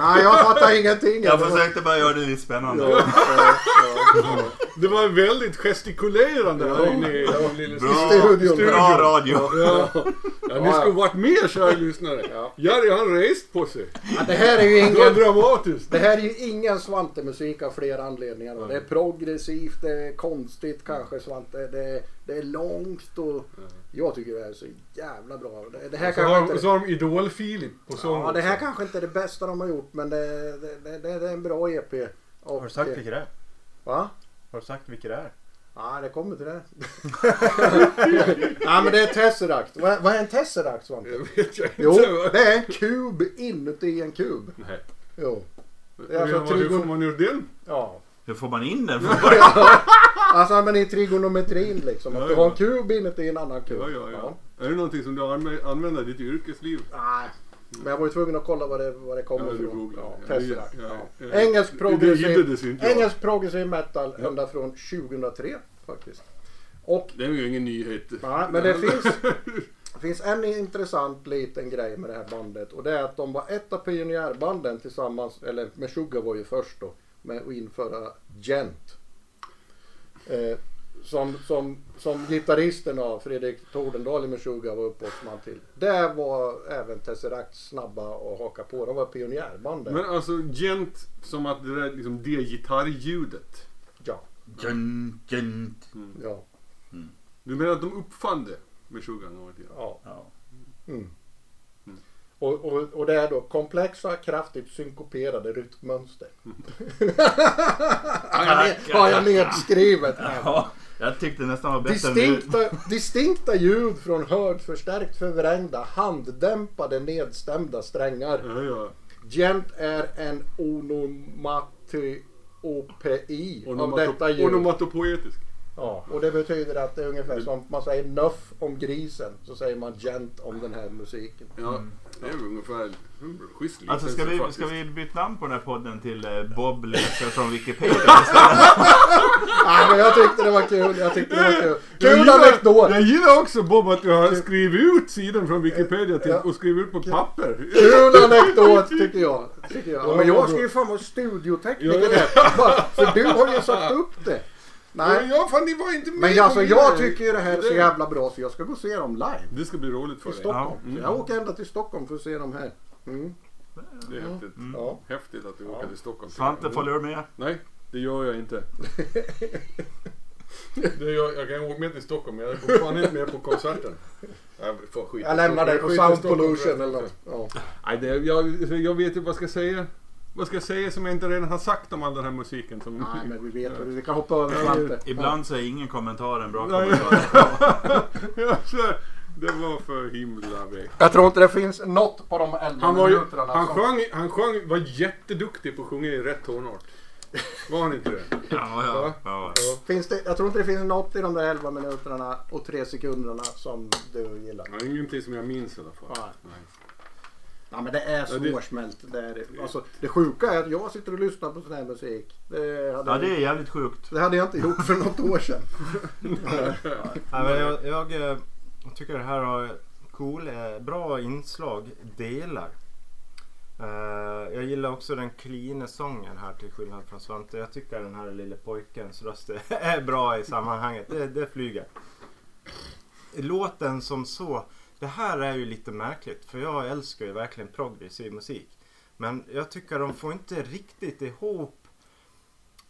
Nej, jag fattar ingenting. Jag försökte bara göra det lite spännande. Ja, ja, ja. Det var väldigt gestikulerande här inne i Bra, studion. bra radio. Ja. ja, ni skulle varit med kära lyssnare. Ja. Jerry han rest på sig. Ja, det här är ju Det var ingen... dramatiskt. Det här är ju ingen Svante-musik av flera anledningar. Det är progressivt, det är konstigt kanske Svante. Det är, det är långt och jag tycker det här är så jävla bra. Det, det här Så har, inte... så har de Idol-Filip på sång Ja, det här också. kanske inte är det bästa de har gjort men det, det, det, det, det är en bra EP. Och, Har du sagt vilka det är? Va? Har du sagt vilka det är? Ja, det kommer till det. ja, men det är Tesseract. Vad, vad är en Tesseract Svante? Jag vet jag inte. Jo, det är en kub inuti en kub. Nej. Jo. Det är alltså hur får man ur den? Ja. Hur får man in den? Alltså men i trigonometrin liksom. Att Ja, du har en kub inuti en annan kub. Ja, ja, ja. Är det någonting som du anv- använder i ditt yrkesliv? Nej. Men jag var ju tvungen att kolla vad det, vad det kommer ifrån. Ja, Ja, ja, Ja, ja. Engelsk progressiv, engelsk progressiv metal Ja. ända från 2003 faktiskt. Och Det är ju ingen nyhet. Nej, men det finns, det finns en intressant liten grej med det här bandet och det är att de var ett av pionjärbanden tillsammans, eller Meshuggah var ju först då, med att införa gent. Eh, som, som, som gitarristen av Fredrik Tordendal i Meshuggah var upphovsman till. Där var även Tesseract snabba att haka på. De var pionjärbandet. Men alltså gent som att det där liksom det gitarrljudet. Ja, Dun, dun. ja, Du menar att de uppfann det tid? ja. Ja. Mm. Och, och, och det är då komplexa, kraftigt synkoperade rytmmönster. ned- har jag nedskrivet här. Ja, jag tyckte nästan var bättre. Distinkta, distinkta ljud från hörd, förstärkt förvrängda, handdämpade, nedstämda strängar. Ja, ja. Gent är en onomati, O-P-I av detta djur. Onomatopoetisk. Ja, och det betyder att det är ungefär som man säger nuff om grisen så säger man gent om den här musiken. Ja, det är ungefär en schysst Alltså ska vi, faktiskt. ska vi byta namn på den här podden till eh, Bob läser från Wikipedia? Nej men jag tyckte det var kul, jag tyckte det var kul. Jag Kul gillar- anekdot! Jag gillar också Bob att du har skrivit ut sidan från Wikipedia till, Ja. och skrivit ut på papper. Kul anekdot tycker jag. Tycker jag. Ja, men Ja, jag ska ju fan vara studiotekniker Ja, ja. Bara, För du har ju sagt upp det. Nej. Ja, fan ni var inte med Men alltså jag tycker ju det här är så jävla bra så jag ska gå och se dem live. Det ska bli roligt för I dig. Stockholm. Ja. Så jag åker ända till Stockholm för att se dem här. Mm. Det är häftigt. Ja. Häftigt att du åker till Stockholm. Svante, följer du med? Nej, det gör jag inte. det gör, jag kan åka med till Stockholm men jag är fan inte med på konserten. Jag, får skit i Jag lämnar dig på Sound Pollution eller något. Ja. Nej, det, jag, jag vet inte vad ska jag säga. Vad ska jag säga som jag inte redan har sagt om all den här musiken? Som, Nej men vi vet vad vi kan hoppa över Svante. Ibland så är ingen kommentar en bra kommentar. Det var för himla väck. Jag tror inte det finns något på de 11 Han, var ju, minuterna han, som- sjöng, han sjöng, var jätteduktig på att sjunga i rätt tonart. Var han inte det? Ja, ja, ja. Ja. Finns det, jag tror inte det finns något i de där 11 minuterna och 3 sekunderna som du gillar. Ja, ingenting som jag minns i alla fall. Nej. Nej. Ja men det är Ja, det- svårsmält. Det, är. Alltså, det sjuka är att jag sitter och lyssnar på sån här musik. Det hade, ja, det är jävligt sjukt. det hade jag inte gjort för något år sedan. Nej, men jag, jag, eh, tycker det här har cool, eh, bra inslag, delar. Eh, jag gillar också den cleana sången här till skillnad från Svante. Jag tycker den här lille pojkens röst är bra i sammanhanget. Det, det flyger. Låten som så, det här är ju lite märkligt för jag älskar ju verkligen progressiv musik. Men jag tycker de får inte riktigt ihop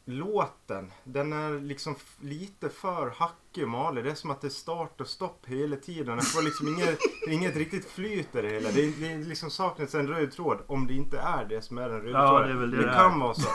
låten. Den är liksom lite för hackig och malig. Det är som att det är start och stopp hela tiden. Det får liksom inget, inget riktigt flyt i det hela. Det, det liksom saknas en röd tråd. Om det inte är det som är den röda Ja, tråden. det är väl det det kan vara så.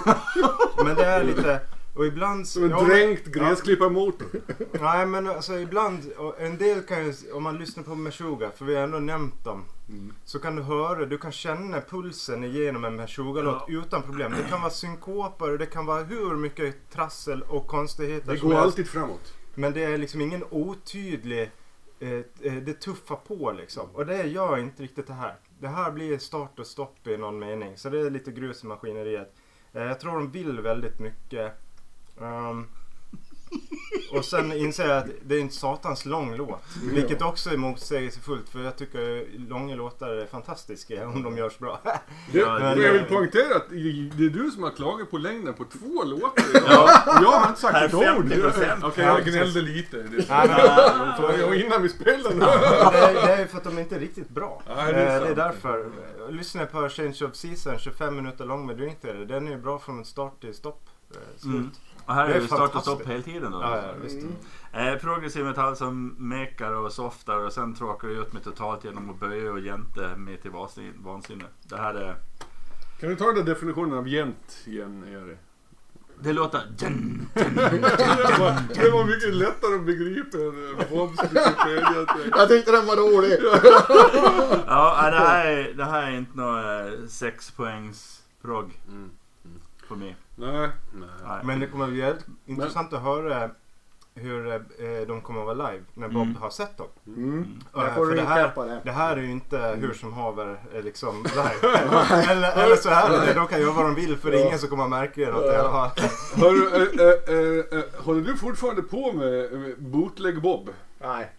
Men det är lite... Och ibland... Som en ja, dränkt gräsklipparmotor. Nej men alltså ibland, och en del kan ju, om man lyssnar på Meshuggah, för vi har ändå nämnt dem. Mm. Så kan du höra, du kan känna pulsen igenom en Meshuggah-låt Ja. utan problem. Det kan vara synkoper och det kan vara hur mycket trassel och konstigheter Det som går helst. alltid framåt. Men det är liksom ingen otydlig, eh, eh, det tuffar på liksom. Och det gör inte riktigt det här. Det här blir start och stopp i någon mening. Så det är lite grus i maskineriet. Eh, jag tror de vill väldigt mycket. Ehm, och sen inser jag att det är en satans lång låt. Vilket också är motsägelsefullt för jag tycker långa låtar är fantastiska om de görs bra. Det, men jag vill poängtera att det är du som har klagat på längden på två låtar. Ja. Jag har inte sagt ett ord. 50%. Okej, jag gnällde lite. Nej, men- jag innan vi spelade. det, är, det är för att de inte är riktigt bra. Ja, det är Eh, det är därför. Lyssna på Change of Season, 25 minuter lång med Drink. Den är ju bra från start till stopp. eh, Slut. Mm. Och här Det är är det start och fantastiskt. stopp hela tiden då. Ja, ja, visst. Eh, progressiv metall som mekar och softar och sen tråkar det ut mig totalt genom att böja och jämte med till vansinne. Det här är... Kan du ta den definitionen av jämt igen, Erik? Det låter... Dun, Det var, det var mycket lättare att begripa än Bobs Wikipedia. Jag tyckte den var rolig. Ja, det här är, det här är inte någon eh, sexpoängs progg Mm. För mig. Nej, nej. Nej. Men det kommer bli jävligt intressant att höra hur eh, de kommer att vara live när Bob Mm. har sett dem. Mm. Jag får för det här, det. det här är ju inte hur som haver eh, liksom live. eller, eller så här är det. De kan göra vad de vill för det är ingen som kommer att märka något i alla fall. Äh, äh, äh, håller du fortfarande på med, med bootleg Bob? Nej.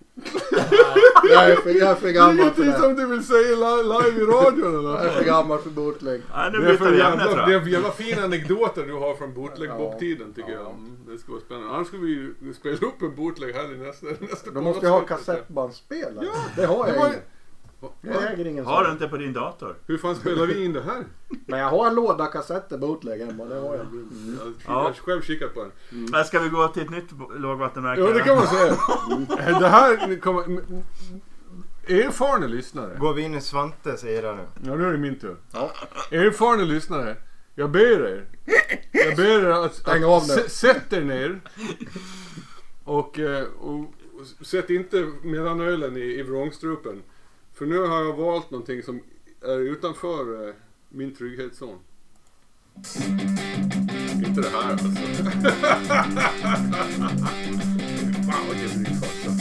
Jag är för, jag är för Det är gammal för ingenting det. som du vill säga li- live i radion eller? Jag är för gammal för bootleg. Nej, nu Det är för jävla, det är för jävla fina anekdoter du har från bootleg Ja. Bob-tiden tycker Ja. jag. Mm, det ska vara spännande. Annars ska vi ju spela upp en bootleg här i nästa, nästa Då måste jag ha kassettbandspelare. Ja, Det har det jag var- ingen. Va? Jag äger ingen Har du sån. inte på din dator? Hur fan spelar vi in det här? Men jag har en låda kassetter bootleg hemma. Det har jag. Jag har Ja. själv kikat på den. Men Ska vi gå till ett nytt bo- lågvattenmärke? Ja det kan man säga. Det här kommer... Erfarna lyssnare. Går vi in i Svantes era nu? Ja nu är det min tur. Ja. Erfarna lyssnare. Jag ber er. Jag ber er att, Stäng att av nu. sä- sätt er ner. Och, eh, och, och sätt inte mellanölen i, i vrångstrupen. För nu har jag valt någonting som är utanför eh, min trygghetszon. Inte det här alltså. Fan vilken ryggfart alltså.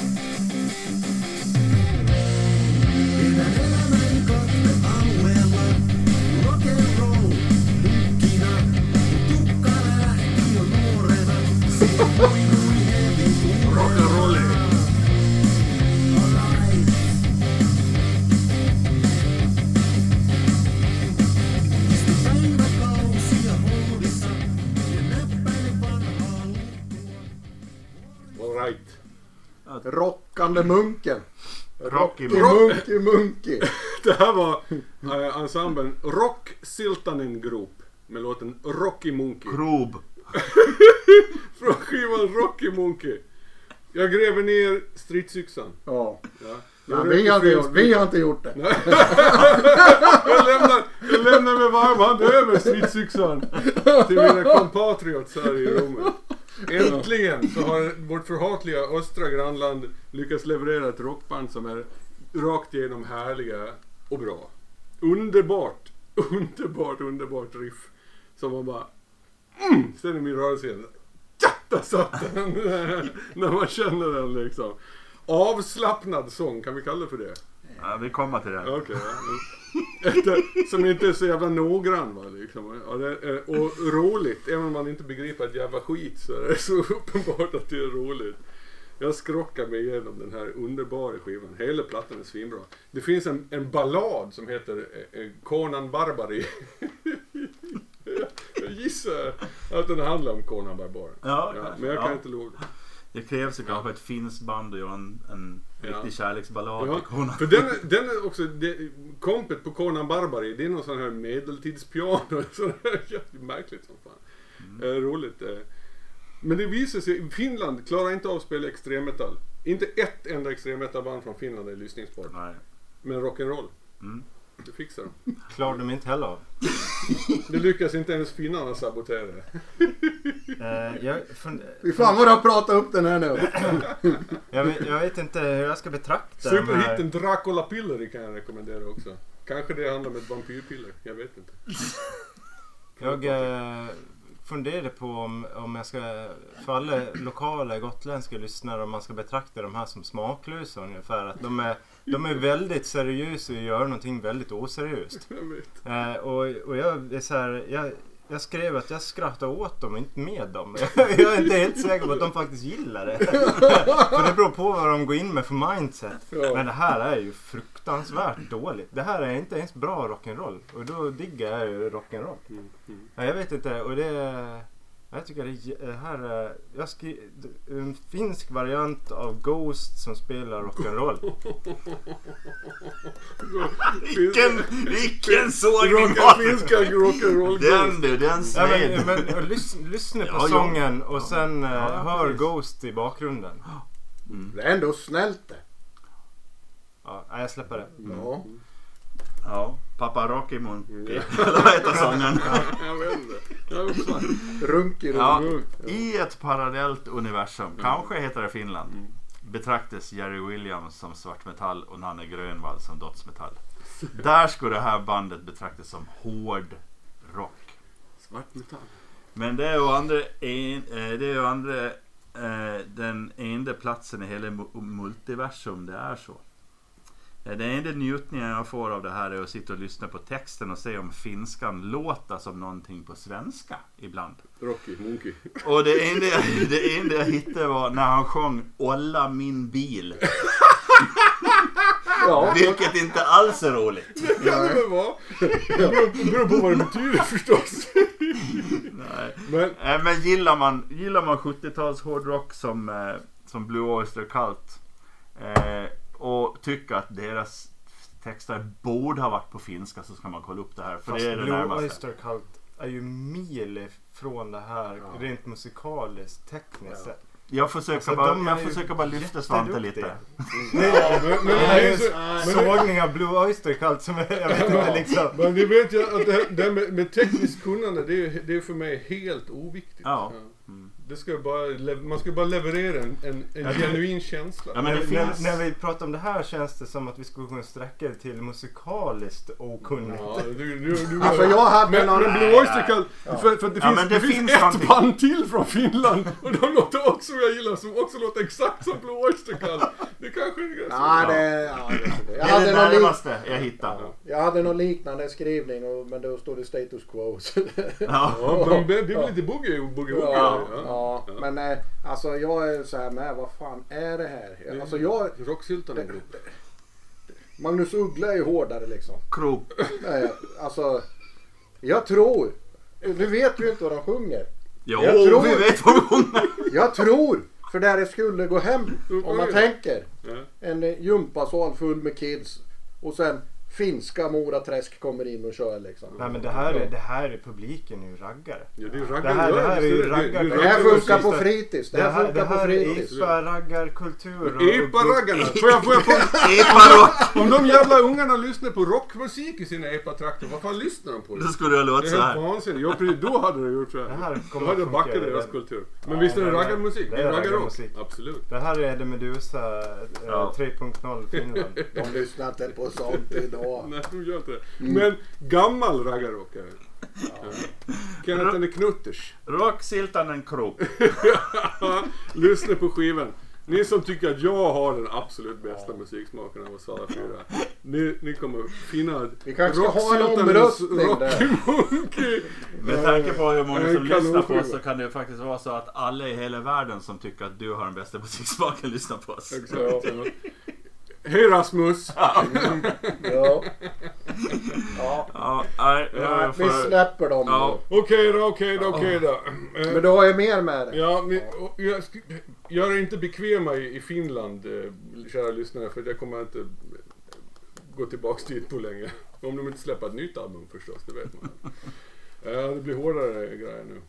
Rockande munken. Rocky Munky Munky. Det här var äh, ensemblen Rock Siltanen Group med låten Rocky Monkey. Krob. Från skivan Rocky Monkey. Jag gräver ner stridsyxan. Ja. Ja. Jag vi, har inte gjort, vi har inte gjort det. Jag lämnar, jag lämnar med varm hand över stridsyxan till mina compatriots här i rummet. Äntligen så har vårt förhatliga östra grannland lyckats leverera ett rockband som är rakt igenom härliga och bra. Underbart, underbart, underbart riff. Som man bara... Mm, sen är min rörelse igen. Ja, där satt den! När man känner den liksom. Avslappnad sång, kan vi kalla det för det? Ja, vi kommer till det. Okej. ja. Ett, Som inte är så jävla noggrann va, liksom. Ja, det är, och roligt, även om man inte begriper ett jävla skit så är det så uppenbart att det är roligt. Jag skrockar mig igenom den här underbara skivan. Hela plattan är svinbra. Det finns en, en ballad som heter eh, eh, Conan Barbari. jag gissar att den handlar om Conan Barbaren. Ja, Ja, men jag kan Ja. inte lova det. Krävs ju kanske ett finskt band och göra en, en Ja. riktig kärleksballad Ja, till Conan. för den, den är också, det, kompet på Conan Barbary, det är någon sån här medeltidspiano. Sån här märkligt som fan. Mm. Eh, roligt. Eh. Men det visar sig, Finland klarar inte av att spela extremmetall. Inte ett enda extremmetallband från Finland är lyssningsbart. Nej. Men rock'n'roll, Mm. Det fixar de. Klarar de inte heller av. Det lyckas inte ens finnarna sabotera. Eh, jag, fund- Fy fan vad du har pratat upp den här nu. jag, vet, jag vet inte hur jag ska betrakta de här. Superhitten Dracula Pillery kan jag rekommendera också. Kanske det handlar om ett vampyrpiller, jag vet inte. Jag eh, funderade på om, om jag ska, för alla lokala gotländska lyssnare, om man ska betrakta de här som smaklösa ungefär. Att de är, de är väldigt seriösa och gör någonting väldigt oseriöst. Jag. Eh, och, och jag är så här, jag, jag skrev att jag skrattar åt dem inte med dem. jag är inte helt säker på att de faktiskt gillar det. för det beror på vad de går in med för mindset. Men det här är ju fruktansvärt dåligt. Det här är inte ens bra rock'n'roll. Och då diggar jag ju rock'n'roll. Mm, mm. Ja, jag vet inte. Och det... Jag tycker det det här är... Jag skri, en finsk variant av Ghost som spelar rock'n'roll. Vilken, vilken sågning finska rock'n'roll Den du, den Ja, sned. men, men, och lys, lyssna på Ja, ja. sången och sen eh, Ja, hör precis. Ghost i bakgrunden. Det är ändå snällt det. Ja, jag släpper det. Ja. Ja, Pappa Monkey. Eller vad heter sången? Jag vet inte. Ja. I ett parallellt universum, kanske heter det Finland, betraktas Jerry Williams som svartmetall och Nanne Grönvall som dödsmetall. Där skulle det här bandet betraktas som hård rock. Svart metall. Men det är ju andra, en, eh, det är andra eh, den enda platsen i hela mu- multiversum det är så. Eh, Den enda njutningen jag får av det här är att sitta och lyssna på texten och se om finskan låter som någonting på svenska ibland. Rocky Monkey. Och det enda, jag- det enda jag hittade var när han sjöng Olla min bil. Ja. Vilket inte alls är roligt. Kan det väl vara? Det beror, beror på vad det betyder förstås. Nej. Men Eh, Men gillar man, gillar man 70-tals hårdrock som, eh, som Blue Oyster Cult eh, och tycker att deras texter borde ha varit på finska så ska man kolla upp det här. För Fast det är det Blue närmaste. Oyster Cult är ju mil ifrån det här Ja. rent musikaliskt, tekniskt Ja. sett. Jag försöker, Alltså, bara, jag försöker bara lyfta Svante lite. jätteduktiga. Ja, men, men, Det det här är är så, en sågning av Blue Oyster Cult som är, jag vet inte liksom. men ni vet ju att det, här, det här med, med tekniskt kunnande det är, det är för mig helt oviktigt. Ja. Det ska bara, man ska bara leverera en, en, en Ja, det- genuin känsla. Ja, när, finns... när vi pratar om det här känns det som att vi skulle kunna sträcka det till musikaliskt okunnigt. Ja, du, du, du, Alltså jag hade men, någon... men Blue Oyster Cult, Ja. för, för det Ja, finns, det det finns, finns ett någonting. band till från Finland och de låter också jag gillar som också låter exakt som Blue Oyster Cult. Det kanske är det. Ja, det, ja, det, jag, Det är det hade någon lik, närmaste jag hittade. jag hade någon liknande skrivning och, men då stod det status quo. så det- Ja. Ja, men det är väl lite boogie, boogie, boogie. Ja, men eh, alltså jag är så här med, vad fan är det här? Alltså jag, Rocksyltan är grupp. Magnus Uggla är ju hårdare liksom. Krok. Nej, alltså, jag tror, du vet ju inte vad de sjunger. Jo, Jag tror- vi vet vad vi sjunger. Jag tror, för där det skulle gå hem, om man tänker, en eh, gympasal full med kids och sen finska Mora Träsk kommer in och kör liksom. Nej men det här är, det här är publiken är ju raggare. Ja, det är Det raggar. här- det här är ju det raggar- Det här funkar på fritids. Det Det här här, det funkar på här är fritids. epa-raggarkultur. och- Epa-raggarna! Får jag, får jag, Epa-rock. om de jävla ungarna lyssnar på rockmusik i sina epa-trakter, vad fan lyssnar de på? Då skulle jag Det låta är så helt här. vansinnigt. Ja, precis. Då hade det gjort så Det här. här Då hade det backat deras Det- kultur. Men Ja, visst är det det är- raggarmusik? det Det är är raggarrock. Absolut. Det här är det Medusa eh, Ja. 3.0 Finland. De lyssnar inte på sånt idag. Nej, de gör inte det. Men gammal raggarrock är det. Ja. Kenneth and the Knutters. Rock, siltan, en krok. Lyssna på skivan. Ni som tycker att jag har den absolut bästa musiksmaken av oss alla fyra. Ni, ni kommer finna Vi kanske ska ha en omröstning där. Monkey. Med tanke på hur många som lyssnar på oss så kan det faktiskt vara så att alla i hela världen som tycker att du har den bästa musiksmaken lyssnar på oss. Exakt. Ja. Hej Rasmus! Ja. Ja. Ja, nej, jag Vi släpper dem Ja. nu. Okej då, okej då, okej då. Eh, Men du har ju mer med det. Ja, men, jag, gör er inte bekväma i, i Finland, eh, kära lyssnare, för jag kommer inte gå tillbaks dit på länge. Om de inte släpper ett nytt album förstås, det vet man. Ja, det blir hårdare grejer nu.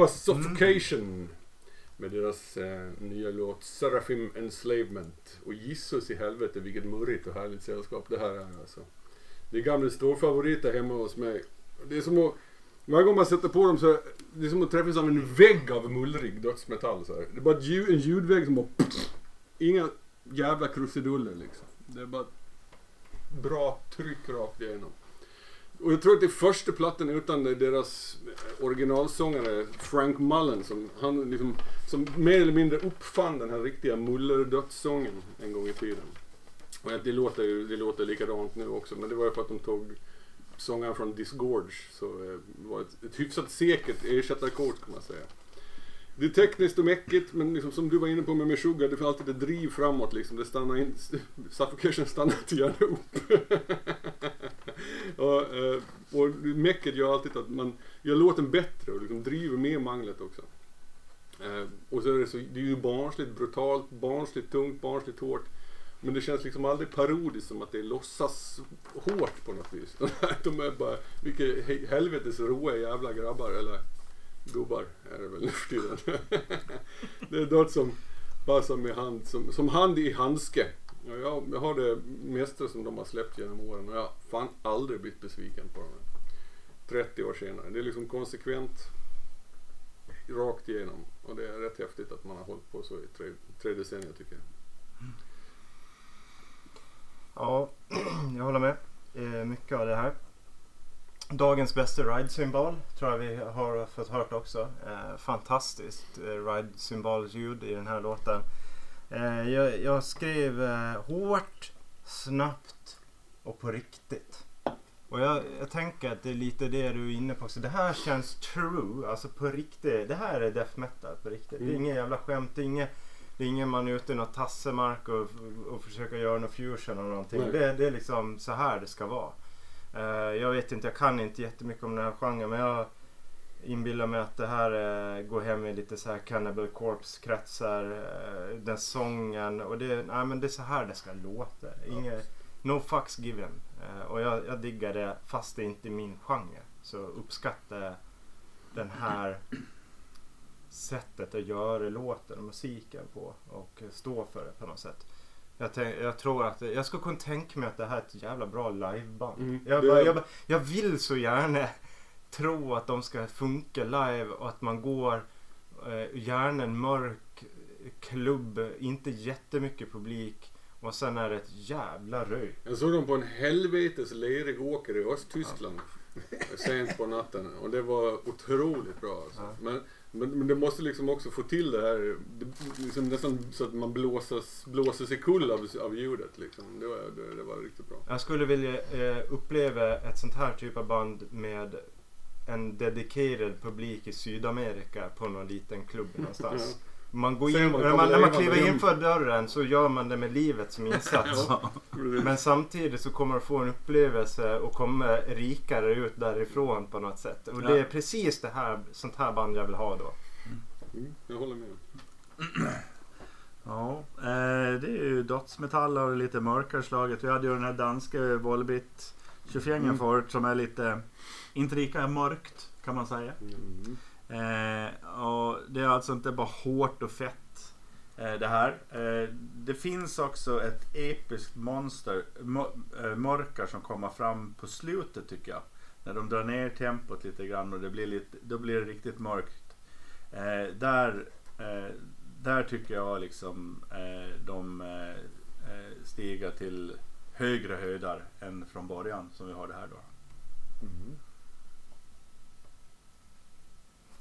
Var Suffocation med deras eh, nya låt Seraphim Enslavement. Och Jesus i helvete vilket murrigt och härligt sällskap det här är alltså. Det är gamla storfavoriter hemma hos mig. Det är som att varje gång man sätter på dem så är det är som att träffas av en vägg av mullrig dödsmetall. Så här. Det är bara ljud, en ljudvägg som bara... Inga jävla krusiduller liksom. Det är bara bra tryck rakt igenom. Och jag tror att det är första plattan utan deras originalsångare Frank Mullen som, han liksom, som mer eller mindre uppfann den här riktiga mullerdödssången en gång i tiden. Och det låter ju det låter likadant nu också men det var ju för att de tog sångaren från Disgorge så det var ett, ett hyfsat säkert ersättarkort kan man säga. Det är tekniskt och mäckigt men liksom, som du var inne på med Meshuggah, det får alltid ett driv framåt liksom. Det stannar in, suffocation stannar inte gärna upp. och, eh, och mäcket gör alltid att man gör låten bättre och liksom driver med manglet också. Eh, och så är det så, det är ju barnsligt brutalt, barnsligt tungt, barnsligt hårt. Men det känns liksom aldrig parodiskt som att det är låtsas hårt på något vis. De är bara, vilka helvetes råa jävla grabbar eller gubbar är det väl nu för tiden. det är något som passar med hand, som, som hand i handske. Ja, jag, jag har det mesta som de har släppt genom åren och jag har fan aldrig blivit besviken på dem. 30 år senare. Det är liksom konsekvent rakt igenom. Och det är rätt häftigt att man har hållit på så i tre, tre decennier tycker jag. Ja, jag håller med. Eh, mycket av det här. Dagens bästa ride-symbol tror jag vi har fått hört också. Eh, fantastiskt eh, ride-symbolsljud i den här låten. Eh, jag, jag skrev eh, hårt, snabbt och på riktigt. Och jag, jag tänker att det är lite det du är inne på också. Det här känns true, alltså på riktigt. Det här är death metal på riktigt. Det är Mm. inget jävla skämt, det är inget det är ingen man är ute i något tassemark och, och försöker göra någon fusion eller någonting. Det, det är liksom så här det ska vara. Eh, jag vet inte, jag kan inte jättemycket om den här genren men jag inbillar mig att det här eh, går hem i lite så här Cannibal Corpse kretsar. Eh, den sången och det, nej, men det är så här det ska låta. Inget, no fucks given. Och jag, jag diggar det fast det inte är min genre. Så uppskattar jag den här sättet att göra låten och musiken på och stå för det på något sätt. Jag, tänk, jag tror att jag skulle kunna tänka mig att det här är ett jävla bra liveband. Mm, Jag, bara, jag, bara, jag vill så gärna tro att de ska funka live och att man går eh, gärna en mörk klubb, inte jättemycket publik och sen är det ett jävla röj. Jag såg dem på en helvetes lerig åker i Östtyskland sent på natten och det var otroligt bra alltså. Ja. men, men, men det måste liksom också få till det här, det, liksom nästan så att man blåses, blåses i kull av, av ljudet liksom. Det var, det, det var riktigt bra. Jag skulle vilja eh, uppleva ett sånt här typ av band med en dedikerad publik i Sydamerika på någon liten klubb någonstans. Man går in, man när, man, när man kliver in. inför dörren så gör man det med livet som insats. Ja. Men samtidigt så kommer du få en upplevelse och kommer rikare ut därifrån på något sätt. Och det Ja. är precis det här, sånt här band jag vill ha då. Mm, jag håller med. Ja, eh, det är ju dödsmetall och lite mörkare slaget. Vi hade ju den här danska Volbit 25 Mm. förut som är lite, inte lika mörkt kan man säga. Mm. Eh, och det är alltså inte bara hårt och fett eh, det här. Eh, det finns också ett episkt monster, eh, mörker som kommer fram på slutet tycker jag. När de drar ner tempot lite grann och det blir lite, då blir det riktigt mörkt. Eh, där, eh, där tycker jag liksom eh, de eh, eh stiger till högre höjder än från början som vi har det här då. Mm.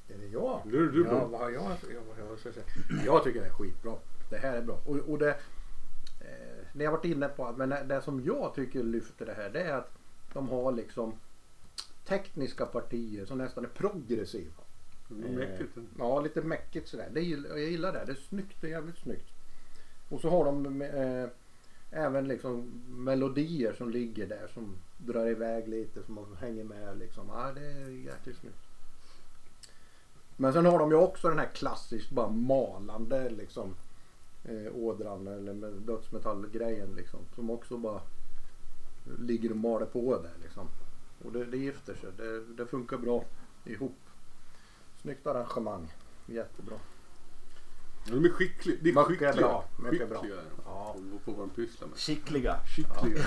Är det jag? Det du, ja, vad har jag, jag, jag, ska säga. jag tycker det är skitbra. Det här är bra. Och, och det, eh, det jag varit inne på, men det, som jag tycker lyfter det här det är att de har liksom tekniska partier som nästan är progressiva. Mm, mäktigt. Ja, lite mäckigt sådär. Det, jag gillar det. Det är snyggt. Det är jävligt snyggt. Och så har de eh, även liksom melodier som ligger där som drar iväg lite som man hänger med liksom. Ja, det är jäkligt snyggt. Men sen har de ju också den här klassiskt bara malande liksom eh, ådran eller dödsmetallgrejen liksom. Som också bara ligger och maler på där liksom. Och det, det gifter sig. Det, det funkar bra ihop. Snyggt arrangemang. Jättebra. De är skickliga. Det är Mycket skickliga. bra, mycket bra. skickliga är de. Ja. På, på vad de pysslar med. Skickliga. Skickliga.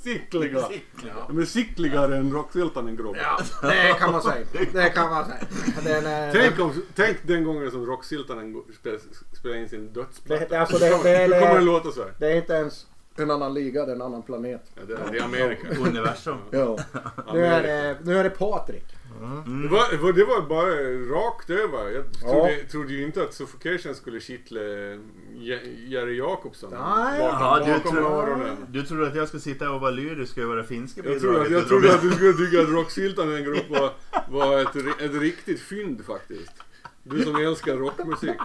Sickliga. De är sickligare än rocksyltan en grupp. Ja, det kan man säga. Det kan man säga. Den är, Tänk, om, tänk den gången som rocksyltan spelade, in sin dödsplatta. Det- alltså, det- det- Hur det- kommer det låta så här? det är inte ens en annan liga, det är en annan planet. Ja, det, är, det är Amerika. Universum. Ja. Nu, är det, nu är det Patrik. Mm. Det var, det var- bara rakt över. Jag Ja. trodde, trodde ju inte att Suffocation skulle kittla Je- Jerry Jakobsson Nej. bakom, du bakom tror- öronen. Du tror att jag ska sitta och vara lyrisk över det finska Jag trodde, att, jag trodde att du skulle tycka att Rocksyltan var, var ett, ett riktigt fynd faktiskt. Du som älskar rockmusik.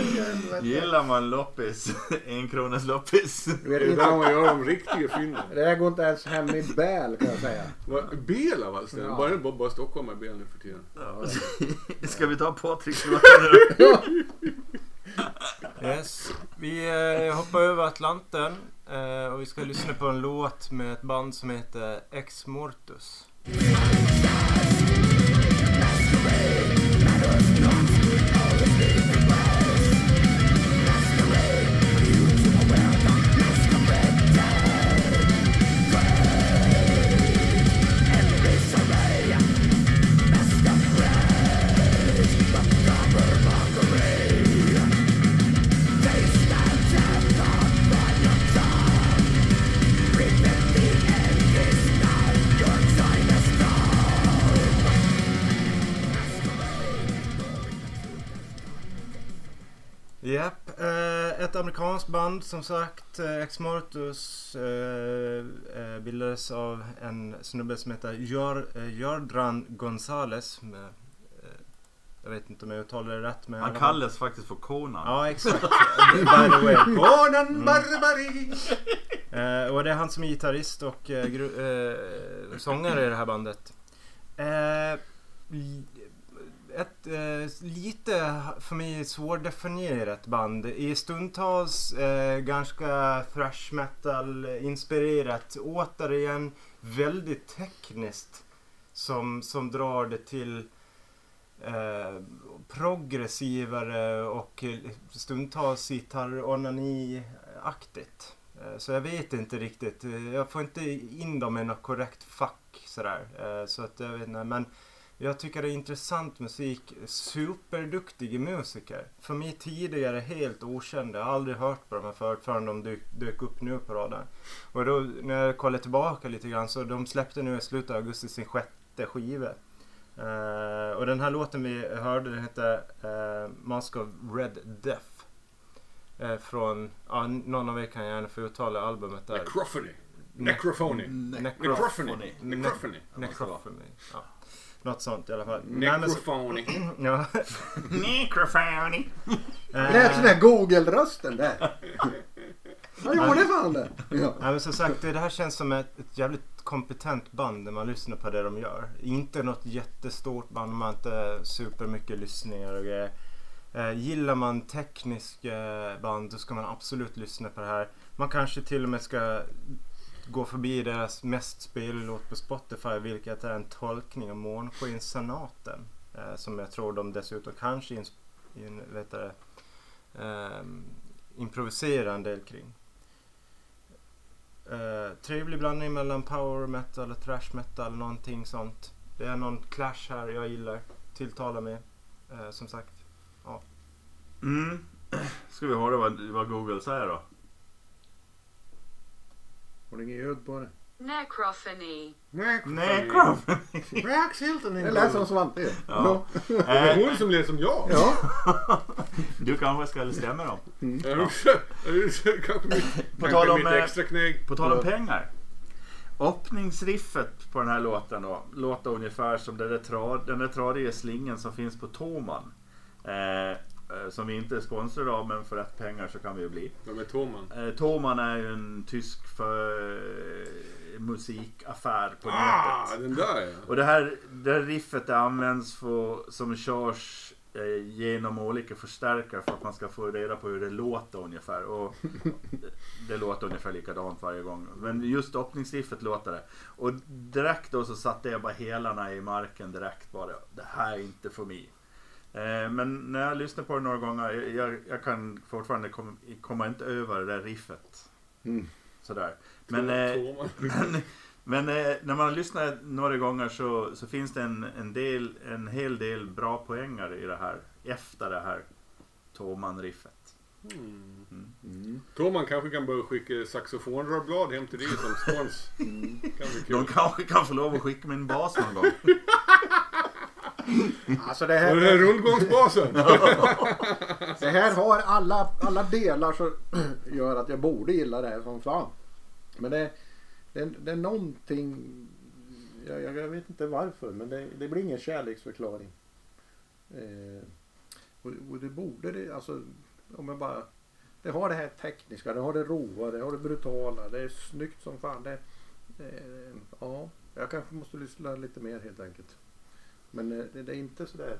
Gillar man loppis, en kronas loppis. Det är där man gör de riktiga fynden. det går inte ens hem i Bäl kan jag säga. Bel av allt ställen. Ja. Bara, bara, bara Stockholm är Bel nu för tiden. Ska vi ta Patriks låtar nu? Yes. Vi eh, hoppar över Atlanten eh, och vi ska lyssna på en låt med ett band som heter Ex Mortus. Japp, band som sagt. Eh, Ex Mortus eh, eh, bildades av en snubbe som heter Jor, eh, Jordran Gonzales med eh, Jag vet inte om jag uttalar det rätt men Han kallas faktiskt för Conan. Ja exakt. By the way. Conan Mm. Barbari! Eh, och det är han som är gitarrist och eh, eh, sångare i det här bandet. Ett eh, lite för mig svårdefinierat band. I stundtals eh, ganska thrash metal inspirerat. Återigen väldigt tekniskt. Som, som drar det till eh, progressivare och stundtals gitarr-onani-aktigt. Eh, Så jag vet inte riktigt. Jag får inte in dem i något korrekt fack sådär. Eh, Så att jag vet inte. Men jag tycker det är intressant musik. Superduktiga musiker. För mig tidigare helt okända. Jag har aldrig hört på dem förut förrän de dök, dök upp nu på radarn. Och då när jag kollar tillbaka lite grann så de släppte nu i slutet av augusti sin sjätte skiva. Eh, och den här låten vi hörde den heter uh, Mask of Red Death. Eh, från, ja, någon av er kan gärna få uttala albumet där. Necrophony. Necrophony. Necrophony. Necrophony. Necrophony. Ja. Något sånt i alla fall. Necrophony. Ja. Necrophony. Lät sån där Google-rösten där. Jag gjorde fan det. Ja. Nej, men som sagt, det här känns som ett, ett jävligt kompetent band när man lyssnar på det de gör. Inte något jättestort band, man har inte supermycket lyssningar och grejer. Eh, gillar man tekniska band då ska man absolut lyssna på det här. Man kanske till och med ska gå förbi deras mest spelade låt på Spotify vilket är en tolkning av Månskenssonaten. Eh, som jag tror de dessutom kanske in, in, vet det, ehm, improviserar en del kring. Eh, trevlig blandning mellan power metal och thrash metal, någonting sånt. Det är någon clash här jag gillar, tilltalar mig. eh, som sagt. Mm. Ska vi höra vad, vad Google säger då? Har du inget ljud på det? Necrophony. Necrophony. Max Hilton Det lät som Svante. Ja. Det är Eh, hon som lät som jag. Ja. du kanske ska stämma dem. På tal om, mitt extra knägg. På tal om pengar. Öppningsriffet på den här låten då, låter ungefär som den där, trad, den där tradiga slingen som finns på Toman. Eh, som vi inte är sponsrade av men för rätt pengar så kan vi ju bli. De är Toman. Eh, Toman är ju en tysk för, musikaffär på Ah, nätet. den där ja. Och det här, det här riffet det används för, som körs eh, genom olika förstärkare för att man ska få reda på hur det låter ungefär. Och det låter ungefär likadant varje gång. Men just öppningsriffet låter det. Och direkt då så satte jag bara helarna i marken direkt bara. Det här är inte för mig. Eh, men när jag lyssnar på det några gånger, jag, jag, kan fortfarande kom, komma inte över det där riffet. Mm. Sådär. Men, eh, Toman. men, men eh, när man lyssnar några gånger så, så finns det en, en, del, en hel del bra poängar i det här. Efter det här Toman-riffet. Mm. Mm. Toman kanske kan börja skicka saxofonrörblad hem till dig som spons. Kan bli kul. De kanske kan få lov att skicka min bas någon gång. Alltså det här, den här rundgångsbasen. det här har alla, alla delar som gör att jag borde gilla det här som fan. Men det, det, det är någonting, jag, jag, jag vet inte varför, men det, det blir ingen kärleksförklaring. Eh, och, och det borde det, alltså om jag bara, det har det här tekniska, det har det roa, det har det brutala, det är snyggt som fan. Det, det, ja, jag kanske måste lyssna lite mer helt enkelt. Men eh, det, det är inte sådär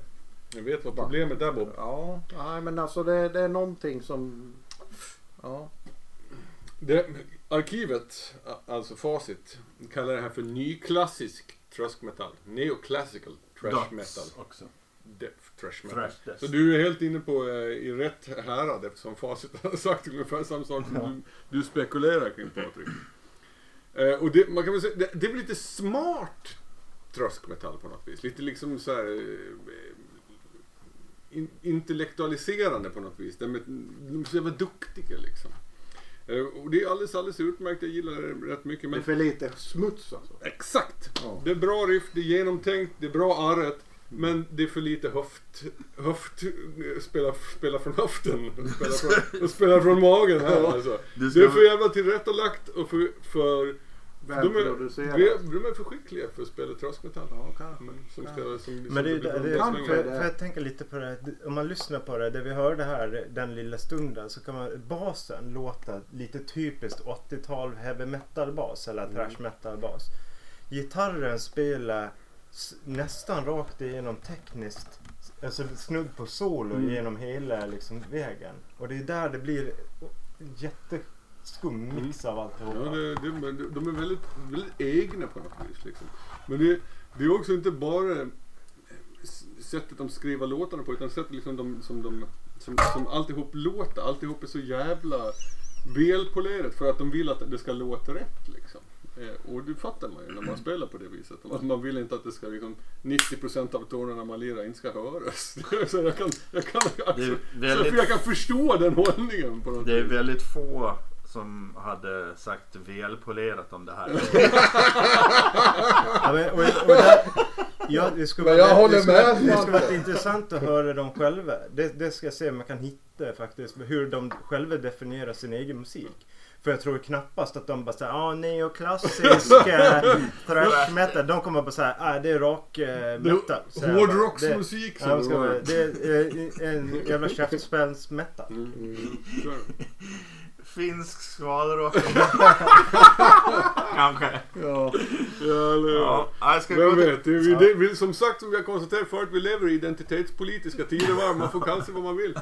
Jag vet vad problemet är Bob. Ja, nej, men alltså det, det är någonting som... Ja, Det, arkivet, alltså facit, kallar det här för nyklassisk trashmetal. Neoclassical trash metal. Också. Death trash metal. Thrash death. Så du är helt inne på eh, i rätt härad eftersom facit har sagt ungefär samma sak som du, du spekulerar kring Patrik. Eh, och det, man kan väl säga, det, det är väl lite smart tröskmetall på något vis. Lite liksom så här eh, in, intellektualiserande på något vis. De är, så jävla duktiga liksom. Eh, och det är alldeles, alldeles utmärkt. Jag gillar det rätt mycket. det är Men för lite smuts alltså. exakt! Ja. Det är bra riff, det är genomtänkt, det är bra arret. Men det är för lite höft, höft spela, spela från höften. Spela från, och spela från magen här alltså. Du Det är för jävla tillrättalagt och för, för De är, välproducerat. de är för skickliga för att spela tröskmetall. Ja, kanske. Men Som ska, som, som Men det, är- ska det, bli det, Kanske för, jag tänker lite på det. Om man lyssnar på det, det vi hörde här den lilla stunden så kan man, basen låta lite typiskt 80-tal heavy metal bas eller Mm. thrash metal bas. Gitarren spelar nästan rakt igenom tekniskt, alltså snudd på solo Mm. genom hela liksom, vägen. Och det är där det blir en jätteskum mix av alltihopa. Ja, det, det, men de- är väldigt, väldigt egna på något vis. Liksom. Men det, det är också inte bara sättet de skriver låtarna på utan sättet liksom de, som, de, som, som alltihop låter. Alltihop är så jävla välpolerat för att de vill att det ska låta rätt. Liksom. Eh, och det fattar man ju när man spelar på det viset. Att man vill inte att det ska liksom 90% av tonerna man lirar inte ska höras. så jag kan, jag kan, alltså, är så väldigt- jag kan förstå den hållningen på något Det är väldigt få som hade sagt välpolerat om det här. Ja, men, och, och där, ja, det skulle Men vara- jag håller det skulle, med vara- Det skulle vara intressant att höra dem själva. Det, det ska jag se om jag kan hitta faktiskt. Hur de själva definierar sin egen musik. För jag tror knappast att de bara säger ah, neoklassisk äh, thrash metal. De kommer bara säga ah, det är rock äh, metal. Hårdrocksmusik det- som Ja, det vara- det är en jävla käftspänns metal. Mm. Det. Finsk skvalrock. Kanske. Ja. Ja, eller Ja, jag ska Vem vet? Vi, det, vi, som sagt, som vi har konstaterat förut, vi lever i identitetspolitiska tidevarv. Man får kalla sig vad man vill.